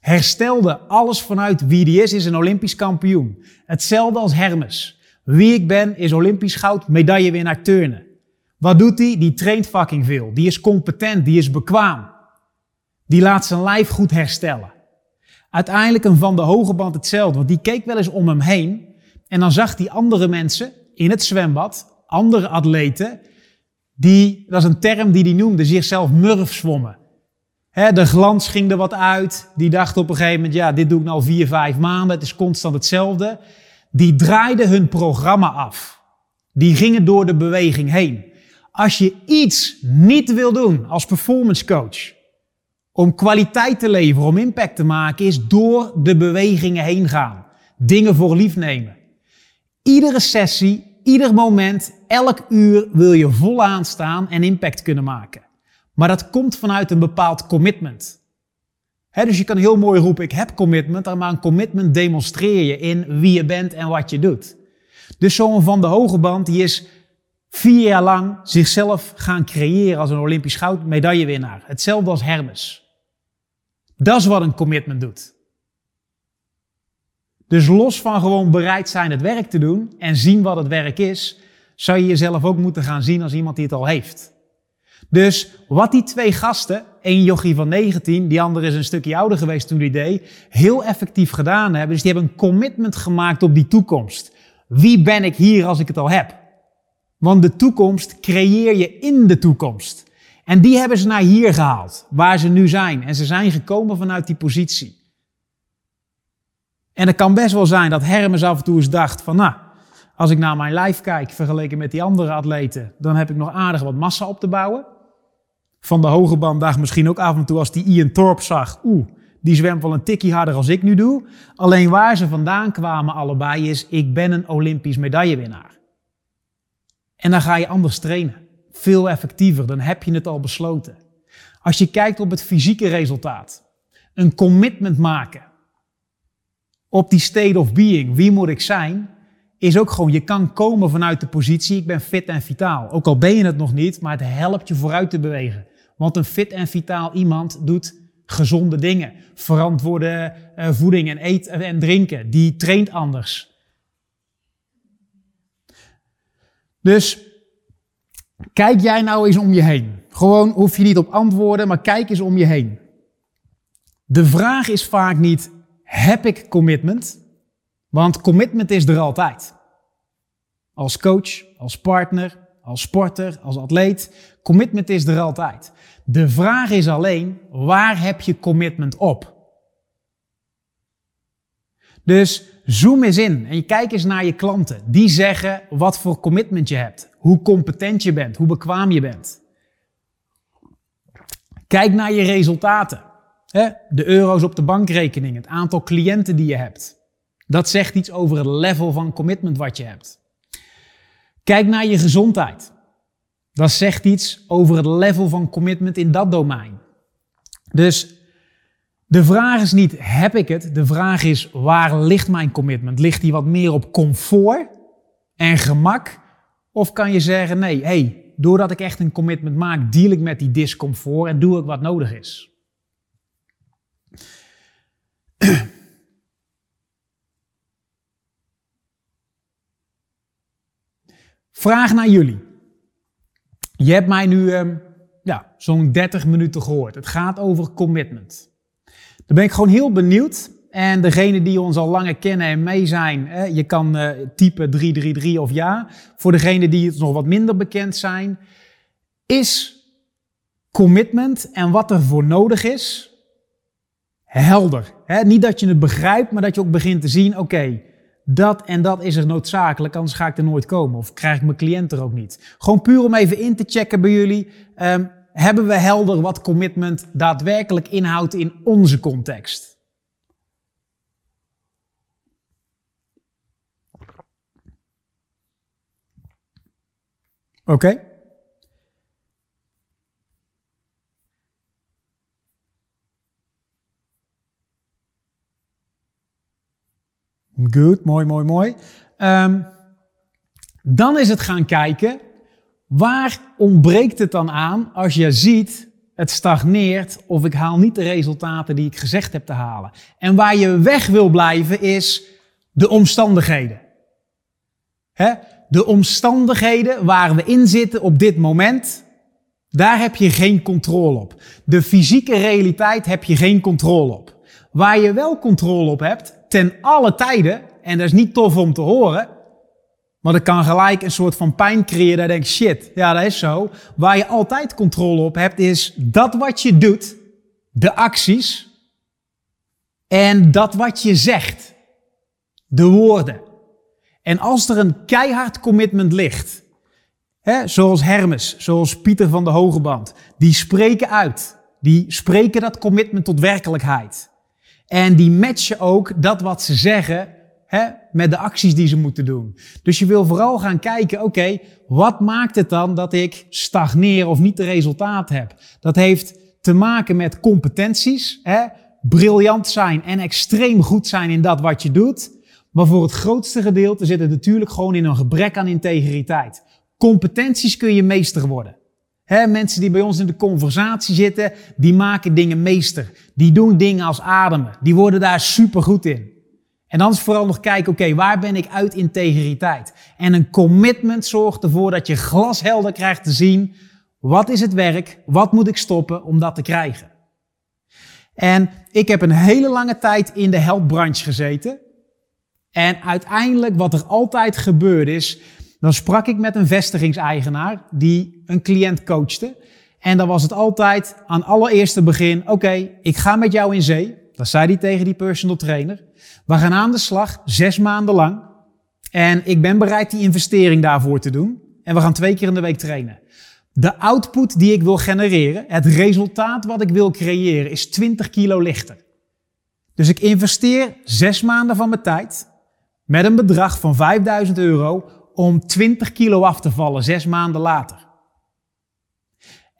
herstelde alles vanuit wie hij is, is een Olympisch kampioen. Hetzelfde als Hermes. Wie ik ben is Olympisch goud, medaillewinnaar turnen. Wat doet hij? Die traint fucking veel. Die is competent, die is bekwaam. Die laat zijn lijf goed herstellen. Uiteindelijk een Van de Hogeband hetzelfde, want die keek wel eens om hem heen en dan zag hij andere mensen in het zwembad, andere atleten, die, dat is een term die hij noemde, zichzelf murf zwommen. de glans ging er wat uit. Die dacht op een gegeven moment, ja, dit doe ik nou vier, vijf maanden, het is constant hetzelfde. Die draaiden hun programma af. Die gingen door de beweging heen. Als je iets niet wil doen als performance coach, om kwaliteit te leveren, om impact te maken, is door de bewegingen heen gaan. Dingen voor lief nemen. Iedere sessie, ieder moment, elk uur wil je vol aanstaan en impact kunnen maken. Maar dat komt vanuit een bepaald commitment. dus je kan heel mooi roepen, ik heb commitment, maar een commitment demonstreer je in wie je bent en wat je doet. Dus zo'n Van de Hogeband, die is vier jaar lang zichzelf gaan creëren als een Olympisch goudmedaillewinnaar. Hetzelfde als Hermes. Dat is wat een commitment doet. Dus los van gewoon bereid zijn het werk te doen en zien wat het werk is, zou je jezelf ook moeten gaan zien als iemand die het al heeft. Dus wat die twee gasten, één jochie van 19, die andere is een stukje ouder geweest toen die deed, heel effectief gedaan hebben. Dus die hebben een commitment gemaakt op die toekomst. Wie ben ik hier als ik het al heb? Want de toekomst creëer je in de toekomst. En die hebben ze naar hier gehaald, waar ze nu zijn. En ze zijn gekomen vanuit die positie. En het kan best wel zijn dat Hermes af en toe eens dacht van, nou, als ik naar mijn lijf kijk vergeleken met die andere atleten, dan heb ik nog aardig wat massa op te bouwen. Van de hoge band dacht misschien ook af en toe als die Ian Thorpe zag, oeh, die zwemt wel een tikkie harder als ik nu doe. Alleen waar ze vandaan kwamen allebei is, ik ben een Olympisch medaillewinnaar. En dan ga je anders trainen. Veel effectiever, dan heb je het al besloten. Als je kijkt op het fysieke resultaat, een commitment maken op die state of being, wie moet ik zijn, is ook gewoon, je kan komen vanuit de positie, ik ben fit en vitaal. Ook al ben je het nog niet, maar het helpt je vooruit te bewegen. Want een fit en vitaal iemand doet gezonde dingen. Verantwoorde uh, voeding en eten en drinken. Die traint anders. Dus kijk jij nou eens om je heen. Gewoon hoef je niet op antwoorden, maar kijk eens om je heen. De vraag is vaak niet, heb ik commitment? Want commitment is er altijd. Als coach, als partner, als sporter, als atleet. Commitment is er altijd. De vraag is alleen, waar heb je commitment op? Dus zoom eens in en kijk eens naar je klanten. Die zeggen wat voor commitment je hebt, hoe competent je bent, hoe bekwaam je bent. Kijk naar je resultaten. De euro's op de bankrekening, het aantal cliënten die je hebt. Dat zegt iets over het level van commitment wat je hebt. Kijk naar je gezondheid. Dat zegt iets over het level van commitment in dat domein. Dus de vraag is niet, heb ik het? De vraag is, waar ligt mijn commitment? Ligt die wat meer op comfort en gemak? Of kan je zeggen, nee, hey, doordat ik echt een commitment maak, deal ik met die discomfort en doe ik wat nodig is. Vraag naar jullie. Je hebt mij nu um, ja, zo'n 30 minuten gehoord. Het gaat over commitment. Dan ben ik gewoon heel benieuwd. En degene die ons al langer kennen en mee zijn, hè, je kan uh, typen 333 of ja. Voor degene die het nog wat minder bekend zijn, is commitment en wat er voor nodig is, helder. Hè? Niet dat je het begrijpt, maar dat je ook begint te zien, oké, dat en dat is er noodzakelijk, anders ga ik er nooit komen. Of krijg ik mijn cliënt er ook niet. Gewoon puur om even in te checken bij jullie. Um, hebben we helder wat commitment daadwerkelijk inhoudt in onze context? Oké? Goed, mooi, mooi, mooi. Um, dan is het gaan kijken, waar ontbreekt het dan aan als je ziet het stagneert of ik haal niet de resultaten die ik gezegd heb te halen. En waar je weg wil blijven is de omstandigheden. He? De omstandigheden waar we in zitten op dit moment, daar heb je geen controle op. De fysieke realiteit heb je geen controle op. Waar je wel controle op hebt, ten alle tijden, en dat is niet tof om te horen, maar dat kan gelijk een soort van pijn creëren. Dat je denkt, shit, ja dat is zo. Waar je altijd controle op hebt, is dat wat je doet, de acties, en dat wat je zegt, de woorden. En als er een keihard commitment ligt, hè, zoals Hermes, zoals Pieter van de Hogeband, die spreken uit. Die spreken dat commitment tot werkelijkheid. En die matchen ook dat wat ze zeggen hè, met de acties die ze moeten doen. Dus je wil vooral gaan kijken, oké, wat maakt het dan dat ik stagneer of niet de resultaat heb? Dat heeft te maken met competenties, hè, briljant zijn en extreem goed zijn in dat wat je doet. Maar voor het grootste gedeelte zit het natuurlijk gewoon in een gebrek aan integriteit. Competenties kun je meester worden. He, mensen die bij ons in de conversatie zitten, die maken dingen meester. Die doen dingen als ademen. Die worden daar super goed in. En dan is vooral nog kijken, oké, waar ben ik uit integriteit? En een commitment zorgt ervoor dat je glashelder krijgt te zien, wat is het werk? Wat moet ik stoppen om dat te krijgen? En ik heb een hele lange tijd in de helpbranche gezeten. En uiteindelijk, wat er altijd gebeurd is, dan sprak ik met een vestigingseigenaar die een cliënt coachte. En dan was het altijd aan allereerste begin, oké, ik ga met jou in zee. Dat zei hij tegen die personal trainer. We gaan aan de slag, zes maanden lang. En ik ben bereid die investering daarvoor te doen. En we gaan twee keer in de week trainen. De output die ik wil genereren, het resultaat wat ik wil creëren, is 20 kilo lichter. Dus ik investeer zes maanden van mijn tijd met een bedrag van 5000 euro om 20 kilo af te vallen, zes maanden later.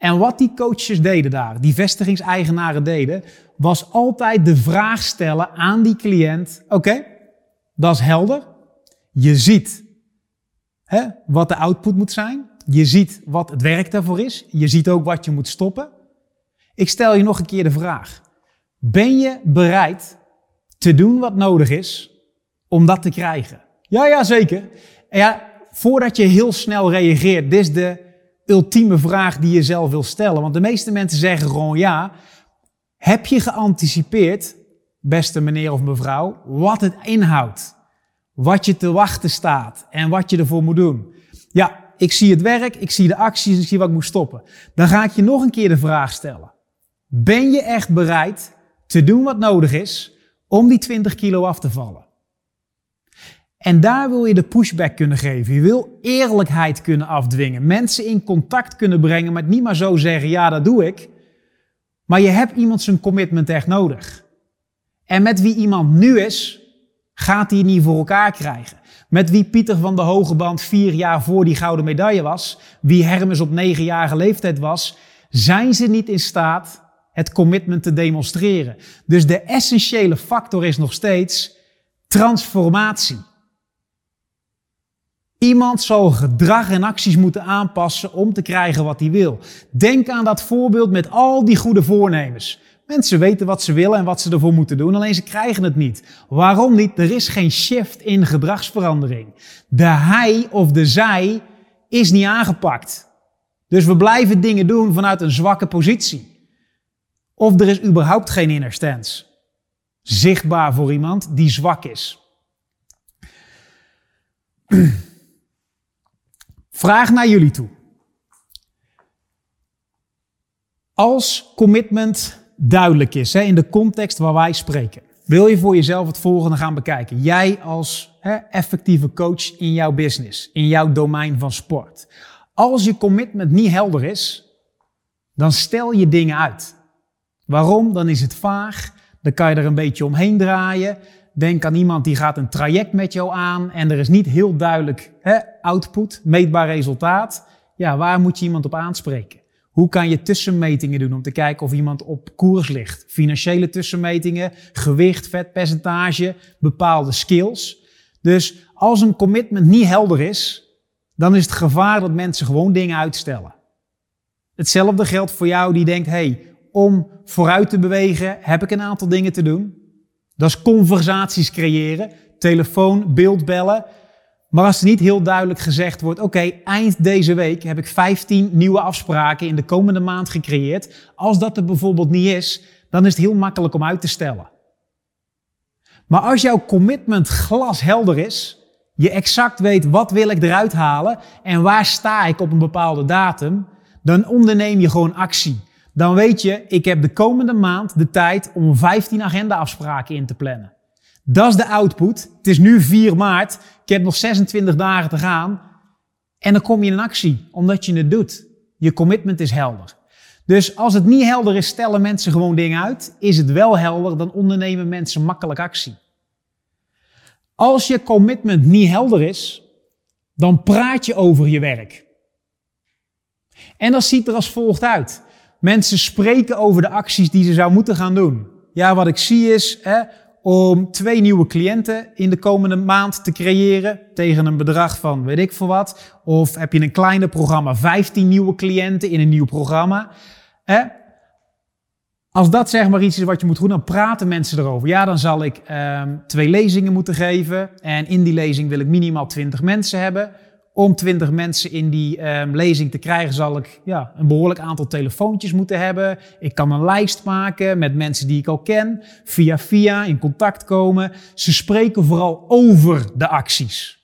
En wat die coaches deden daar, die vestigingseigenaren deden, was altijd de vraag stellen aan die cliënt: Oké, dat is helder. Je ziet hè, wat de output moet zijn. Je ziet wat het werk daarvoor is. Je ziet ook wat je moet stoppen. Ik stel je nog een keer de vraag: Ben je bereid te doen wat nodig is om dat te krijgen? Ja, ja, zeker. En ja, voordat je heel snel reageert, dit is de ultieme vraag die je zelf wil stellen. Want de meeste mensen zeggen gewoon ja. Heb je geanticipeerd, beste meneer of mevrouw, wat het inhoudt? Wat je te wachten staat en wat je ervoor moet doen? Ja, ik zie het werk, ik zie de acties, ik zie wat ik moet stoppen. Dan ga ik je nog een keer de vraag stellen. Ben je echt bereid te doen wat nodig is om die 20 kilo af te vallen? En daar wil je de pushback kunnen geven. Je wil eerlijkheid kunnen afdwingen. Mensen in contact kunnen brengen met niet maar zo zeggen, ja dat doe ik. Maar je hebt iemand zijn commitment echt nodig. En met wie iemand nu is, gaat hij niet voor elkaar krijgen. Met wie Pieter van de Hogeband vier jaar voor die gouden medaille was, wie Hermes op negenjarige leeftijd was, zijn ze niet in staat het commitment te demonstreren. Dus de essentiële factor is nog steeds transformatie. Iemand zal gedrag en acties moeten aanpassen om te krijgen wat hij wil. Denk aan dat voorbeeld met al die goede voornemens. Mensen weten wat ze willen en wat ze ervoor moeten doen, alleen ze krijgen het niet. Waarom niet? Er is geen shift in gedragsverandering. De hij of de zij is niet aangepakt. Dus we blijven dingen doen vanuit een zwakke positie. Of er is überhaupt geen inner stance. Zichtbaar voor iemand die zwak is. Vraag naar jullie toe. Als commitment duidelijk is, hè, in de context waar wij spreken, wil je voor jezelf het volgende gaan bekijken. Jij als hè, effectieve coach in jouw business, in jouw domein van sport. Als je commitment niet helder is, dan stel je dingen uit. Waarom? Dan is het vaag, dan kan je er een beetje omheen draaien. Denk aan iemand die gaat een traject met jou aan en er is niet heel duidelijk hè, output, meetbaar resultaat. Ja, waar moet je iemand op aanspreken? Hoe kan je tussenmetingen doen om te kijken of iemand op koers ligt? Financiële tussenmetingen, gewicht, vetpercentage, bepaalde skills. Dus als een commitment niet helder is, dan is het gevaar dat mensen gewoon dingen uitstellen. Hetzelfde geldt voor jou die denkt, hey, om vooruit te bewegen heb ik een aantal dingen te doen. Dat is conversaties creëren, telefoon, beeldbellen. Maar als niet heel duidelijk gezegd wordt, oké, eind deze week heb ik 15 nieuwe afspraken in de komende maand gecreëerd. Als dat er bijvoorbeeld niet is, dan is het heel makkelijk om uit te stellen. Maar als jouw commitment glashelder is, je exact weet wat wil ik eruit halen en waar sta ik op een bepaalde datum, dan onderneem je gewoon actie dan weet je, ik heb de komende maand de tijd om 15 agendaafspraken in te plannen. Dat is de output. Het is nu 4 maart. Ik heb nog 26 dagen te gaan. En dan kom je in actie, omdat je het doet. Je commitment is helder. Dus als het niet helder is, stellen mensen gewoon dingen uit. Is het wel helder, dan ondernemen mensen makkelijk actie. Als je commitment niet helder is, dan praat je over je werk. En dat ziet er als volgt uit. Mensen spreken over de acties die ze zou moeten gaan doen. Ja, wat ik zie is hè, om twee nieuwe cliënten in de komende maand te creëren tegen een bedrag van weet ik veel wat. Of heb je een kleiner programma, 15 nieuwe cliënten in een nieuw programma. Hè? Als dat zeg maar iets is wat je moet doen, dan praten mensen erover. Ja, dan zal ik um, twee lezingen moeten geven. En in die lezing wil ik minimaal 20 mensen hebben. Om 20 mensen in die um, lezing te krijgen, zal ik ja, een behoorlijk aantal telefoontjes moeten hebben. Ik kan een lijst maken met mensen die ik al ken. Via via in contact komen. Ze spreken vooral over de acties.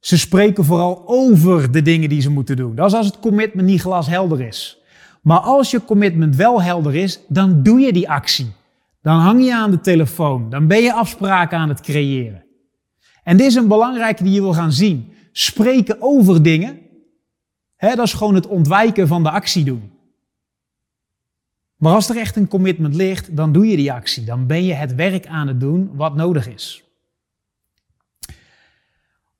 Ze spreken vooral over de dingen die ze moeten doen. Dat is als het commitment niet glashelder is. Maar als je commitment wel helder is, dan doe je die actie. Dan hang je aan de telefoon. Dan ben je afspraken aan het creëren. En dit is een belangrijke die je wil gaan zien. Spreken over dingen, hè, dat is gewoon het ontwijken van de actie doen. Maar als er echt een commitment ligt, dan doe je die actie. Dan ben je het werk aan het doen wat nodig is.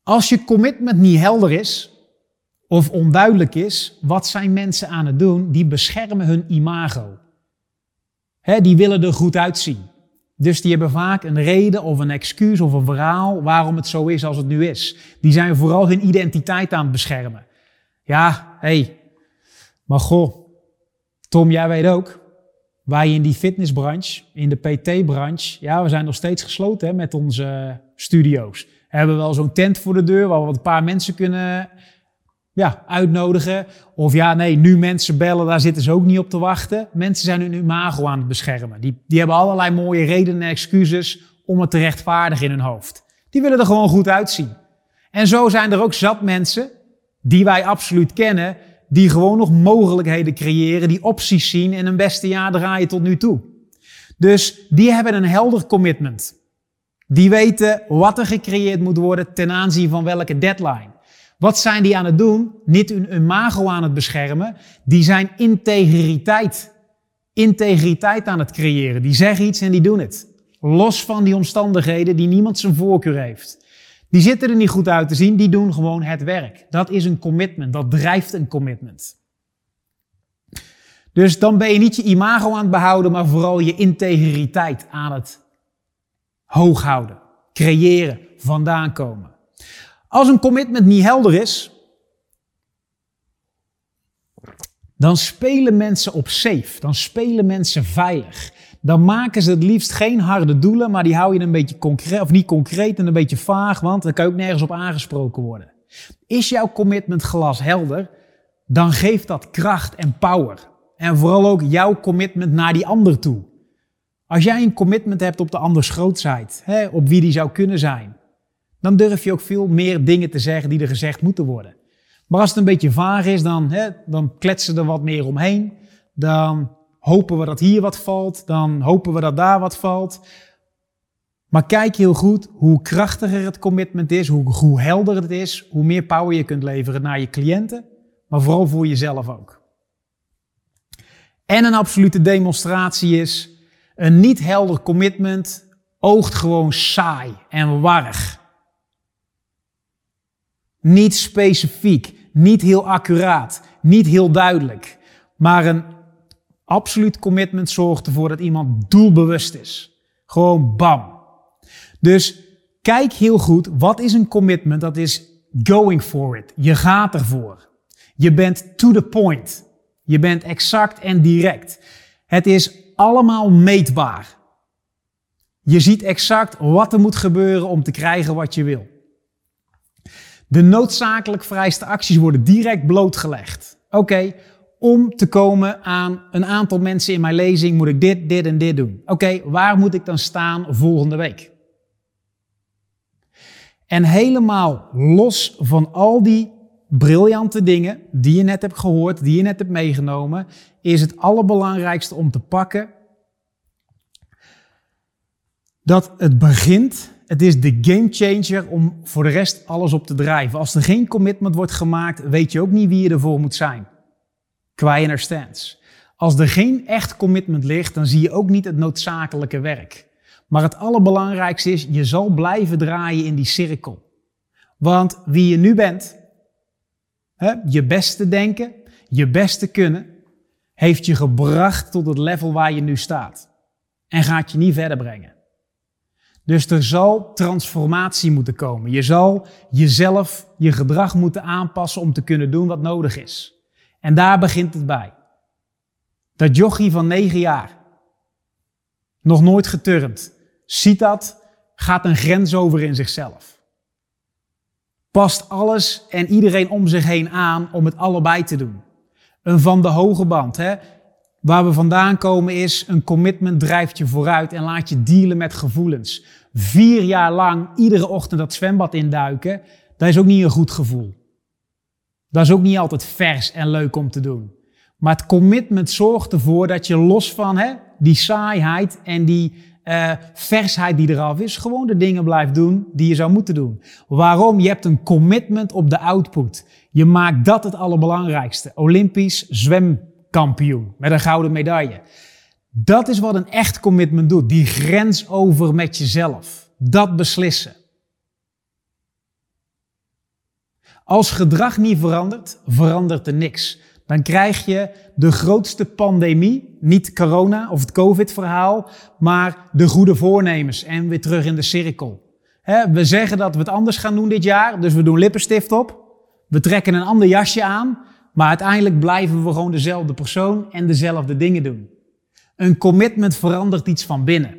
Als je commitment niet helder is, of onduidelijk is, wat zijn mensen aan het doen? Die beschermen hun imago. Die willen er goed uitzien. Dus die hebben vaak een reden of een excuus of een verhaal waarom het zo is als het nu is. Die zijn vooral hun identiteit aan het beschermen. Ja, hé, hey, maar goh, Tom, jij weet ook, wij in die fitnessbranche, in de PT-branche, ja, we zijn nog steeds gesloten hè, met onze studio's. We hebben wel zo'n tent voor de deur waar we een paar mensen kunnen ja, uitnodigen. Of ja, nee, nu mensen bellen, daar zitten ze ook niet op te wachten. Mensen zijn hun imago aan het beschermen. Die, die hebben allerlei mooie redenen en excuses om het te rechtvaardigen in hun hoofd. Die willen er gewoon goed uitzien. En zo zijn er ook zat mensen, die wij absoluut kennen, die gewoon nog mogelijkheden creëren, die opties zien en hun beste jaar draaien tot nu toe. Dus die hebben een helder commitment. Die weten wat er gecreëerd moet worden ten aanzien van welke deadline. Wat zijn die aan het doen? Niet hun imago aan het beschermen. Die zijn integriteit. Integriteit aan het creëren. Die zeggen iets en die doen het. Los van die omstandigheden die niemand zijn voorkeur heeft. Die zitten er niet goed uit te zien, die doen gewoon het werk. Dat is een commitment, dat drijft een commitment. Dus dan ben je niet je imago aan het behouden, maar vooral je integriteit aan het hoog houden. Creëren, vandaan komen. Als een commitment niet helder is, dan spelen mensen op safe. Dan spelen mensen veilig. Dan maken ze het liefst geen harde doelen, maar die hou je een beetje concreet, of niet concreet en een beetje vaag, want dan kan je ook nergens op aangesproken worden. Is jouw commitment glashelder, dan geeft dat kracht en power. En vooral ook jouw commitment naar die ander toe. Als jij een commitment hebt op de anders grootheid, hè, op wie die zou kunnen zijn, dan durf je ook veel meer dingen te zeggen die er gezegd moeten worden. Maar als het een beetje vaag is, dan, hè, dan kletsen er wat meer omheen. Dan hopen we dat hier wat valt. Dan hopen we dat daar wat valt. Maar kijk heel goed hoe krachtiger het commitment is, hoe, hoe helder het is, hoe meer power je kunt leveren naar je cliënten, maar vooral voor jezelf ook. En een absolute demonstratie is, een niet helder commitment oogt gewoon saai en warrig. Niet specifiek, niet heel accuraat, niet heel duidelijk. Maar een absoluut commitment zorgt ervoor dat iemand doelbewust is. Gewoon bam. Dus kijk heel goed, wat is een commitment? Dat is going for it. Je gaat ervoor. Je bent to the point. Je bent exact en direct. Het is allemaal meetbaar. Je ziet exact wat er moet gebeuren om te krijgen wat je wil. De noodzakelijk vereiste acties worden direct blootgelegd. Oké, om te komen aan een aantal mensen in mijn lezing moet ik dit, dit en dit doen. Oké, waar moet ik dan staan volgende week? En helemaal los van al die briljante dingen die je net hebt gehoord, die je net hebt meegenomen, is het allerbelangrijkste om te pakken dat het begint het is de game changer om voor de rest alles op te drijven. Als er geen commitment wordt gemaakt, weet je ook niet wie je ervoor moet zijn. qua stance. Als er geen echt commitment ligt, dan zie je ook niet het noodzakelijke werk. Maar het allerbelangrijkste is, je zal blijven draaien in die cirkel. Want wie je nu bent, hè, je beste denken, je beste kunnen, heeft je gebracht tot het level waar je nu staat. En gaat je niet verder brengen. Dus er zal transformatie moeten komen. Je zal jezelf, je gedrag moeten aanpassen om te kunnen doen wat nodig is. En daar begint het bij. Dat jochie van negen jaar, nog nooit geturnd, ziet dat, gaat een grens over in zichzelf. Past alles en iedereen om zich heen aan om het allebei te doen. Een van de hoge band, hè? Waar we vandaan komen is, een commitment drijft je vooruit en laat je dealen met gevoelens. Vier jaar lang iedere ochtend dat zwembad induiken, dat is ook niet een goed gevoel. Dat is ook niet altijd vers en leuk om te doen. Maar het commitment zorgt ervoor dat je los van hè, die saaiheid en die uh, versheid die eraf is, gewoon de dingen blijft doen die je zou moeten doen. Waarom? Je hebt een commitment op de output. Je maakt dat het allerbelangrijkste. Olympisch zwemkampioen met een gouden medaille. Dat is wat een echt commitment doet. Die grens over met jezelf. Dat beslissen. Als gedrag niet verandert, verandert er niks. Dan krijg je de grootste pandemie, niet corona of het COVID-verhaal, maar de goede voornemens en weer terug in de cirkel. we zeggen dat we het anders gaan doen dit jaar, dus we doen lippenstift op. We trekken een ander jasje aan, maar uiteindelijk blijven we gewoon dezelfde persoon en dezelfde dingen doen. Een commitment verandert iets van binnen.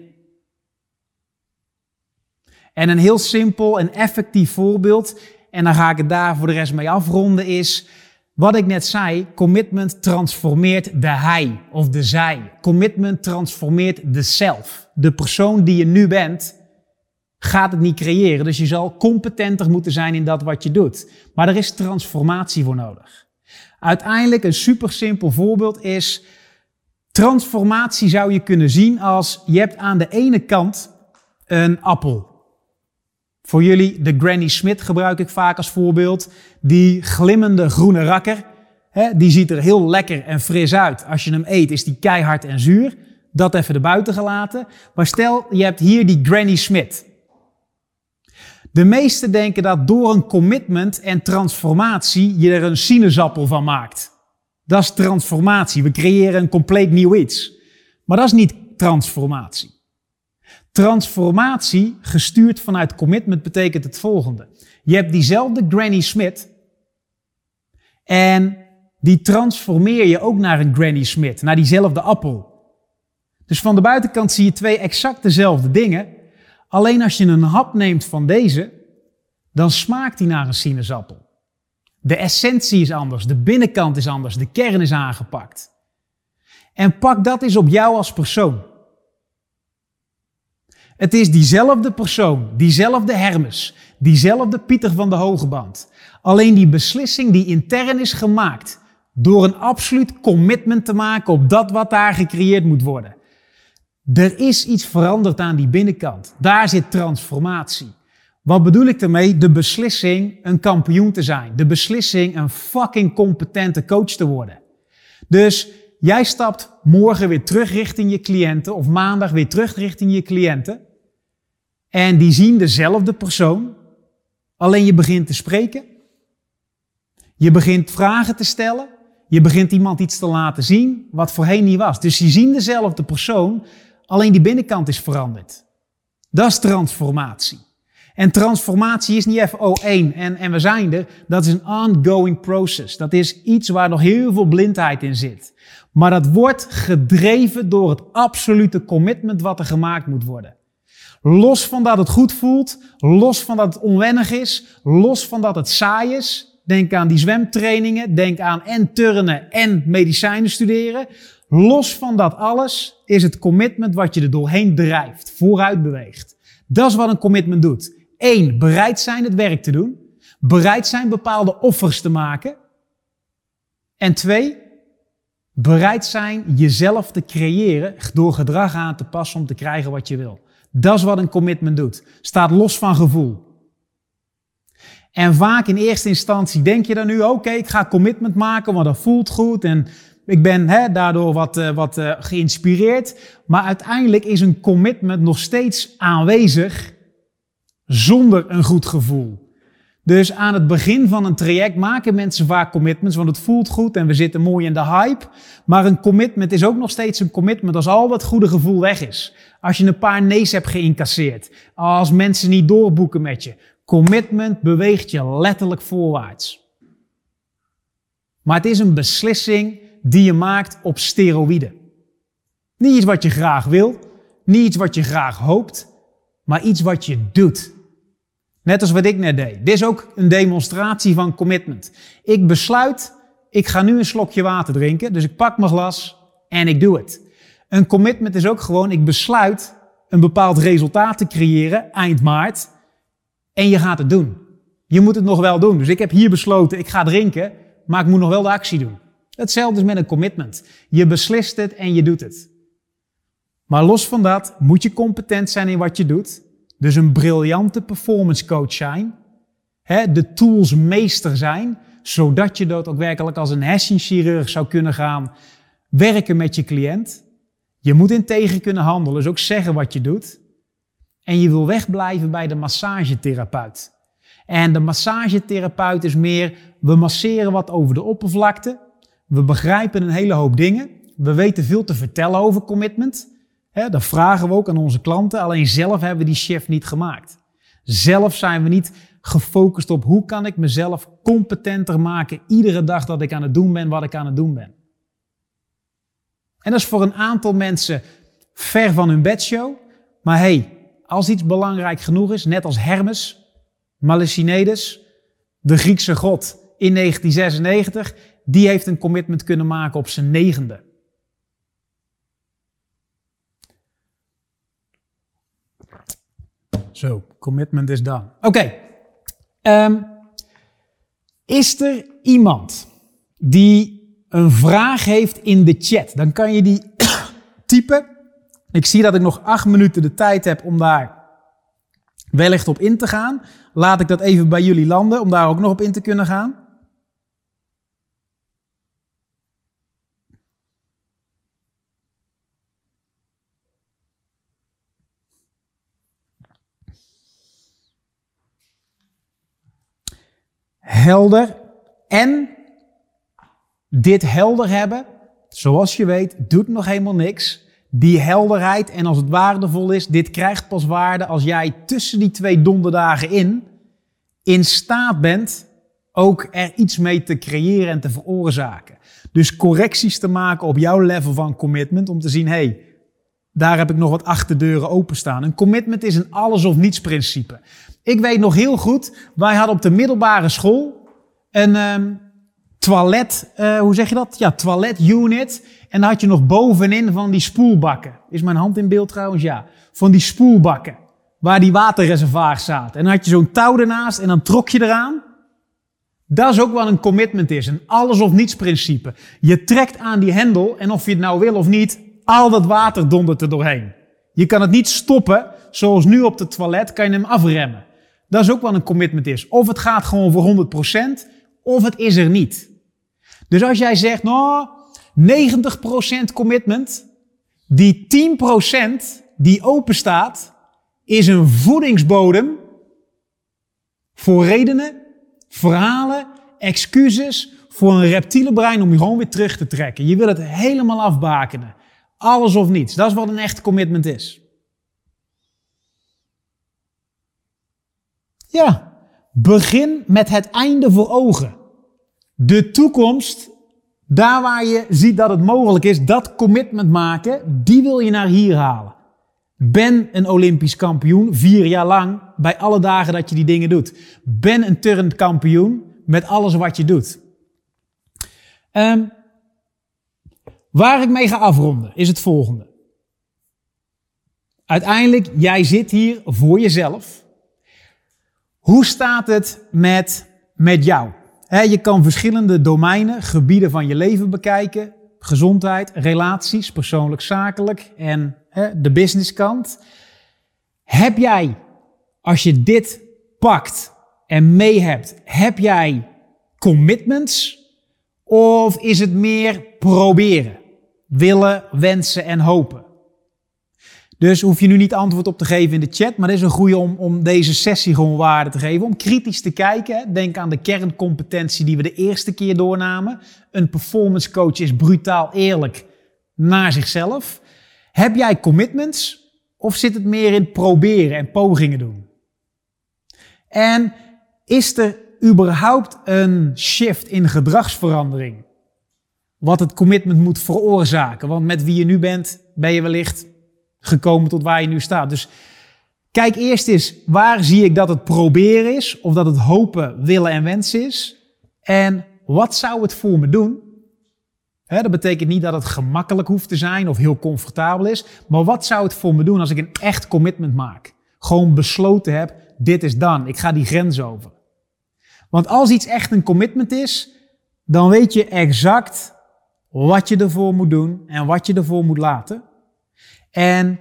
En een heel simpel en effectief voorbeeld, en dan ga ik het daar voor de rest mee afronden, is wat ik net zei, commitment transformeert de hij of de zij. Commitment transformeert de zelf. De persoon die je nu bent, gaat het niet creëren. Dus je zal competenter moeten zijn in dat wat je doet. Maar er is transformatie voor nodig. Uiteindelijk een super simpel voorbeeld is, transformatie zou je kunnen zien als je hebt aan de ene kant een appel. Voor jullie, de Granny Smith gebruik ik vaak als voorbeeld. Die glimmende groene rakker, hè, die ziet er heel lekker en fris uit. Als je hem eet, is die keihard en zuur. Dat even erbuiten gelaten. Maar stel, je hebt hier die Granny Smith. De meesten denken dat door een commitment en transformatie je er een sinaasappel van maakt. Dat is transformatie. We creëren een compleet nieuw iets. Maar dat is niet transformatie. Transformatie, gestuurd vanuit commitment, betekent het volgende. Je hebt diezelfde Granny Smith en die transformeer je ook naar een Granny Smith, naar diezelfde appel. Dus van de buitenkant zie je twee exact dezelfde dingen. Alleen als je een hap neemt van deze, dan smaakt die naar een sinaasappel. De essentie is anders, de binnenkant is anders, de kern is aangepakt. En pak dat eens op jou als persoon. Het is diezelfde persoon, diezelfde Hermes, diezelfde Pieter van de Hogeband. Alleen die beslissing die intern is gemaakt door een absoluut commitment te maken op dat wat daar gecreëerd moet worden. Er is iets veranderd aan die binnenkant. Daar zit transformatie. Wat bedoel ik ermee? De beslissing een kampioen te zijn. De beslissing een fucking competente coach te worden. Dus jij stapt morgen weer terug richting je cliënten of maandag weer terug richting je cliënten. En die zien dezelfde persoon, alleen je begint te spreken. Je begint vragen te stellen. Je begint iemand iets te laten zien wat voorheen niet was. Dus je zien dezelfde persoon, alleen die binnenkant is veranderd. Dat is transformatie. En transformatie is niet even, oh één, en, en we zijn er. Dat is een ongoing process. Dat is iets waar nog heel veel blindheid in zit. Maar dat wordt gedreven door het absolute commitment wat er gemaakt moet worden. Los van dat het goed voelt, los van dat het onwennig is, los van dat het saai is. Denk aan die zwemtrainingen, denk aan en turnen en medicijnen studeren. Los van dat alles is het commitment wat je er doorheen drijft, vooruit beweegt. Dat is wat een commitment doet. Eén, bereid zijn het werk te doen. Bereid zijn bepaalde offers te maken. En twee, bereid zijn jezelf te creëren door gedrag aan te passen om te krijgen wat je wil. Dat is wat een commitment doet. Staat los van gevoel. En vaak in eerste instantie denk je dan nu, oké, ik ga commitment maken, want dat voelt goed. En Ik ben daardoor wat, uh, wat uh, geïnspireerd. Maar uiteindelijk is een commitment nog steeds aanwezig zonder een goed gevoel. Dus aan het begin van een traject maken mensen vaak commitments, want het voelt goed en we zitten mooi in de hype. Maar een commitment is ook nog steeds een commitment als al dat goede gevoel weg is. Als je een paar nee's hebt geïncasseerd. Als mensen niet doorboeken met je. Commitment beweegt je letterlijk voorwaarts. Maar het is een beslissing die je maakt op steroïden. Niet iets wat je graag wil, niet iets wat je graag hoopt, maar iets wat je doet. Net als wat ik net deed. Dit is ook een demonstratie van commitment. Ik besluit, ik ga nu een slokje water drinken, dus ik pak mijn glas en ik doe het. Een commitment is ook gewoon, ik besluit een bepaald resultaat te creëren eind maart en je gaat het doen. Je moet het nog wel doen. Dus ik heb hier besloten, ik ga drinken, maar ik moet nog wel de actie doen. Hetzelfde is met een commitment. Je beslist het en je doet het. Maar los van dat moet je competent zijn in wat je doet. Dus een briljante performance coach zijn. Hè, de tools meester zijn, zodat je dat ook werkelijk als een hersenchirurg zou kunnen gaan werken met je cliënt. Je moet integer kunnen handelen, dus ook zeggen wat je doet. En je wil wegblijven bij de massagetherapeut. En de massagetherapeut is meer, we masseren wat over de oppervlakte. We begrijpen een hele hoop dingen. We weten veel te vertellen over commitment. Dat vragen we ook aan onze klanten. Alleen zelf hebben we die shift niet gemaakt. Zelf zijn we niet gefocust op hoe kan ik mezelf competenter maken iedere dag dat ik aan het doen ben wat ik aan het doen ben. En dat is voor een aantal mensen ver van hun bedshow. Maar hey, als iets belangrijk genoeg is, net als Hermes, Malicinedes, de Griekse god in 1996, die heeft een commitment kunnen maken op zijn negende. Zo, commitment is done. Oké. Ehm, is er iemand die een vraag heeft in de chat? Dan kan je die typen. Ik zie dat ik nog acht minuten de tijd heb om daar wellicht op in te gaan. Laat ik dat even bij jullie landen om daar ook nog op in te kunnen gaan. Helder. En dit helder hebben, zoals je weet, doet nog helemaal niks. Die helderheid en als het waardevol is, dit krijgt pas waarde als jij tussen die twee donderdagen in in staat bent ook er iets mee te creëren en te veroorzaken. Dus correcties te maken op jouw level van commitment om te zien, hey, daar heb ik nog wat achterdeuren openstaan. Een commitment is een alles of niets principe. Ik weet nog heel goed, wij hadden op de middelbare school een um, toilet, uh, hoe zeg je dat? Ja, toilet unit. En dan had je nog bovenin van die spoelbakken. Is mijn hand in beeld trouwens? Ja. Van die spoelbakken. Waar die waterreservoirs zaten. En dan had je zo'n touw ernaast en dan trok je eraan. Dat is ook wat een commitment is. Een alles of niets principe. Je trekt aan die hendel en of je het nou wil of niet, al dat water dondert er doorheen. Je kan het niet stoppen, zoals nu op het toilet, kan je hem afremmen. Dat is ook wat een commitment is. Of het gaat gewoon voor 100%, of het is er niet. Dus als jij zegt, nou, 90% commitment, die 10% die open staat, is een voedingsbodem voor redenen, verhalen, excuses, voor een reptiele brein om je gewoon weer terug te trekken. Je wil het helemaal afbakenen. Alles of niets. Dat is wat een echt commitment is. Ja, begin met het einde voor ogen. De toekomst, daar waar je ziet dat het mogelijk is, dat commitment maken, die wil je naar hier halen. Ben een Olympisch kampioen, vier jaar lang, bij alle dagen dat je die dingen doet. Ben een turnend kampioen met alles wat je doet. Um, waar ik mee ga afronden is het volgende. Uiteindelijk, jij zit hier voor jezelf. Hoe staat het met, met jou? je kan verschillende domeinen, gebieden van je leven bekijken. Gezondheid, relaties, persoonlijk zakelijk en de businesskant. Heb jij, als je dit pakt en mee hebt, heb jij commitments? Of is het meer proberen? Willen, wensen en hopen? Dus hoef je nu niet antwoord op te geven in de chat, maar dit is een goede om, om deze sessie gewoon waarde te geven. Om kritisch te kijken. Denk aan de kerncompetentie die we de eerste keer doornamen. Een performance coach is brutaal eerlijk naar zichzelf. Heb jij commitments of zit het meer in proberen en pogingen doen? En is er überhaupt een shift in gedragsverandering? Wat het commitment moet veroorzaken. Want met wie je nu bent, ben je wellicht gekomen tot waar je nu staat. Dus kijk eerst eens, waar zie ik dat het proberen is? Of dat het hopen, willen en wensen is? En wat zou het voor me doen? dat betekent niet dat het gemakkelijk hoeft te zijn of heel comfortabel is. Maar wat zou het voor me doen als ik een echt commitment maak? Gewoon besloten heb, dit is dan. Ik ga die grens over. Want als iets echt een commitment is, dan weet je exact wat je ervoor moet doen en wat je ervoor moet laten. En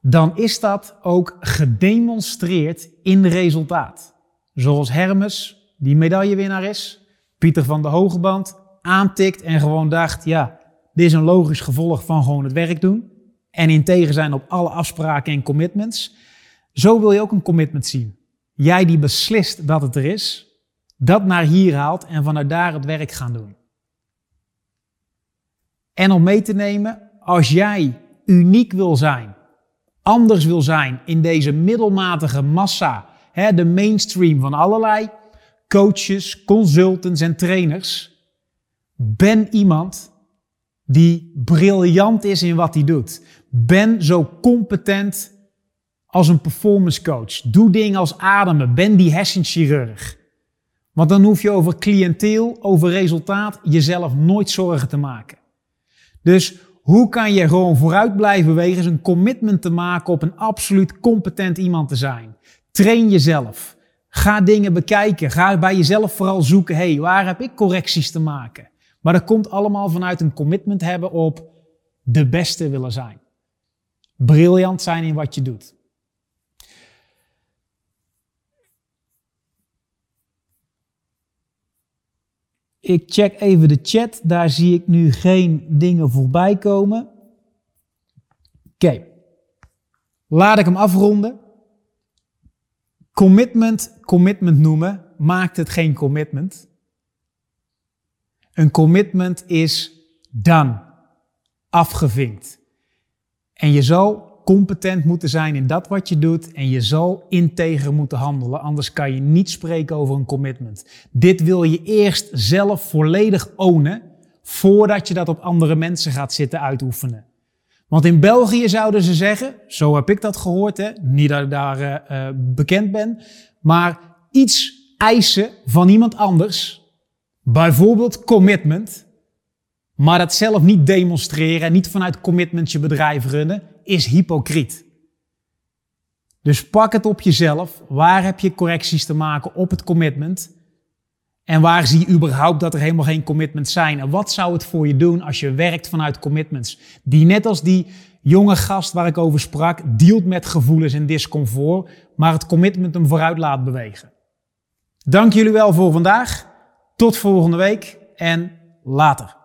dan is dat ook gedemonstreerd in resultaat. Zoals Hermes, die medaillewinnaar is, Pieter van de Hogeband, aantikt en gewoon dacht, ja, dit is een logisch gevolg van gewoon het werk doen. En integer zijn op alle afspraken en commitments. Zo wil je ook een commitment zien. Jij die beslist dat het er is, dat naar hier haalt en vanuit daar het werk gaan doen. En om mee te nemen, als jij uniek wil zijn, anders wil zijn in deze middelmatige massa, hè, de mainstream van allerlei coaches, consultants en trainers, ben iemand die briljant is in wat hij doet. Ben zo competent als een performance coach. Doe dingen als ademen. Ben die hersenchirurg. Want dan hoef je over cliënteel, over resultaat, jezelf nooit zorgen te maken. Dus hoe kan je gewoon vooruit blijven bewegen? Is een commitment te maken op een absoluut competent iemand te zijn. Train jezelf. Ga dingen bekijken. Ga bij jezelf vooral zoeken. Hé, hey, waar heb ik correcties te maken? Maar dat komt allemaal vanuit een commitment hebben op de beste willen zijn. Briljant zijn in wat je doet. Ik check even de chat. Daar zie ik nu geen dingen voorbij komen. Oké. Laat ik hem afronden. Commitment, commitment noemen, maakt het geen commitment. Een commitment is done, afgevinkt. En je zal competent moeten zijn in dat wat je doet en je zal integer moeten handelen, anders kan je niet spreken over een commitment. Dit wil je eerst zelf volledig ownen voordat je dat op andere mensen gaat zitten uitoefenen. Want in België zouden ze zeggen, zo heb ik dat gehoord, hè, niet dat ik daar uh, bekend ben, maar iets eisen van iemand anders, bijvoorbeeld commitment, maar dat zelf niet demonstreren en niet vanuit commitment je bedrijf runnen, is hypocriet. Dus pak het op jezelf. Waar heb je correcties te maken op het commitment? En waar zie je überhaupt dat er helemaal geen commitments zijn? En wat zou het voor je doen als je werkt vanuit commitments? Die net als die jonge gast waar ik over sprak, dealt met gevoelens en discomfort, maar het commitment hem vooruit laat bewegen. Dank jullie wel voor vandaag. Tot volgende week en later.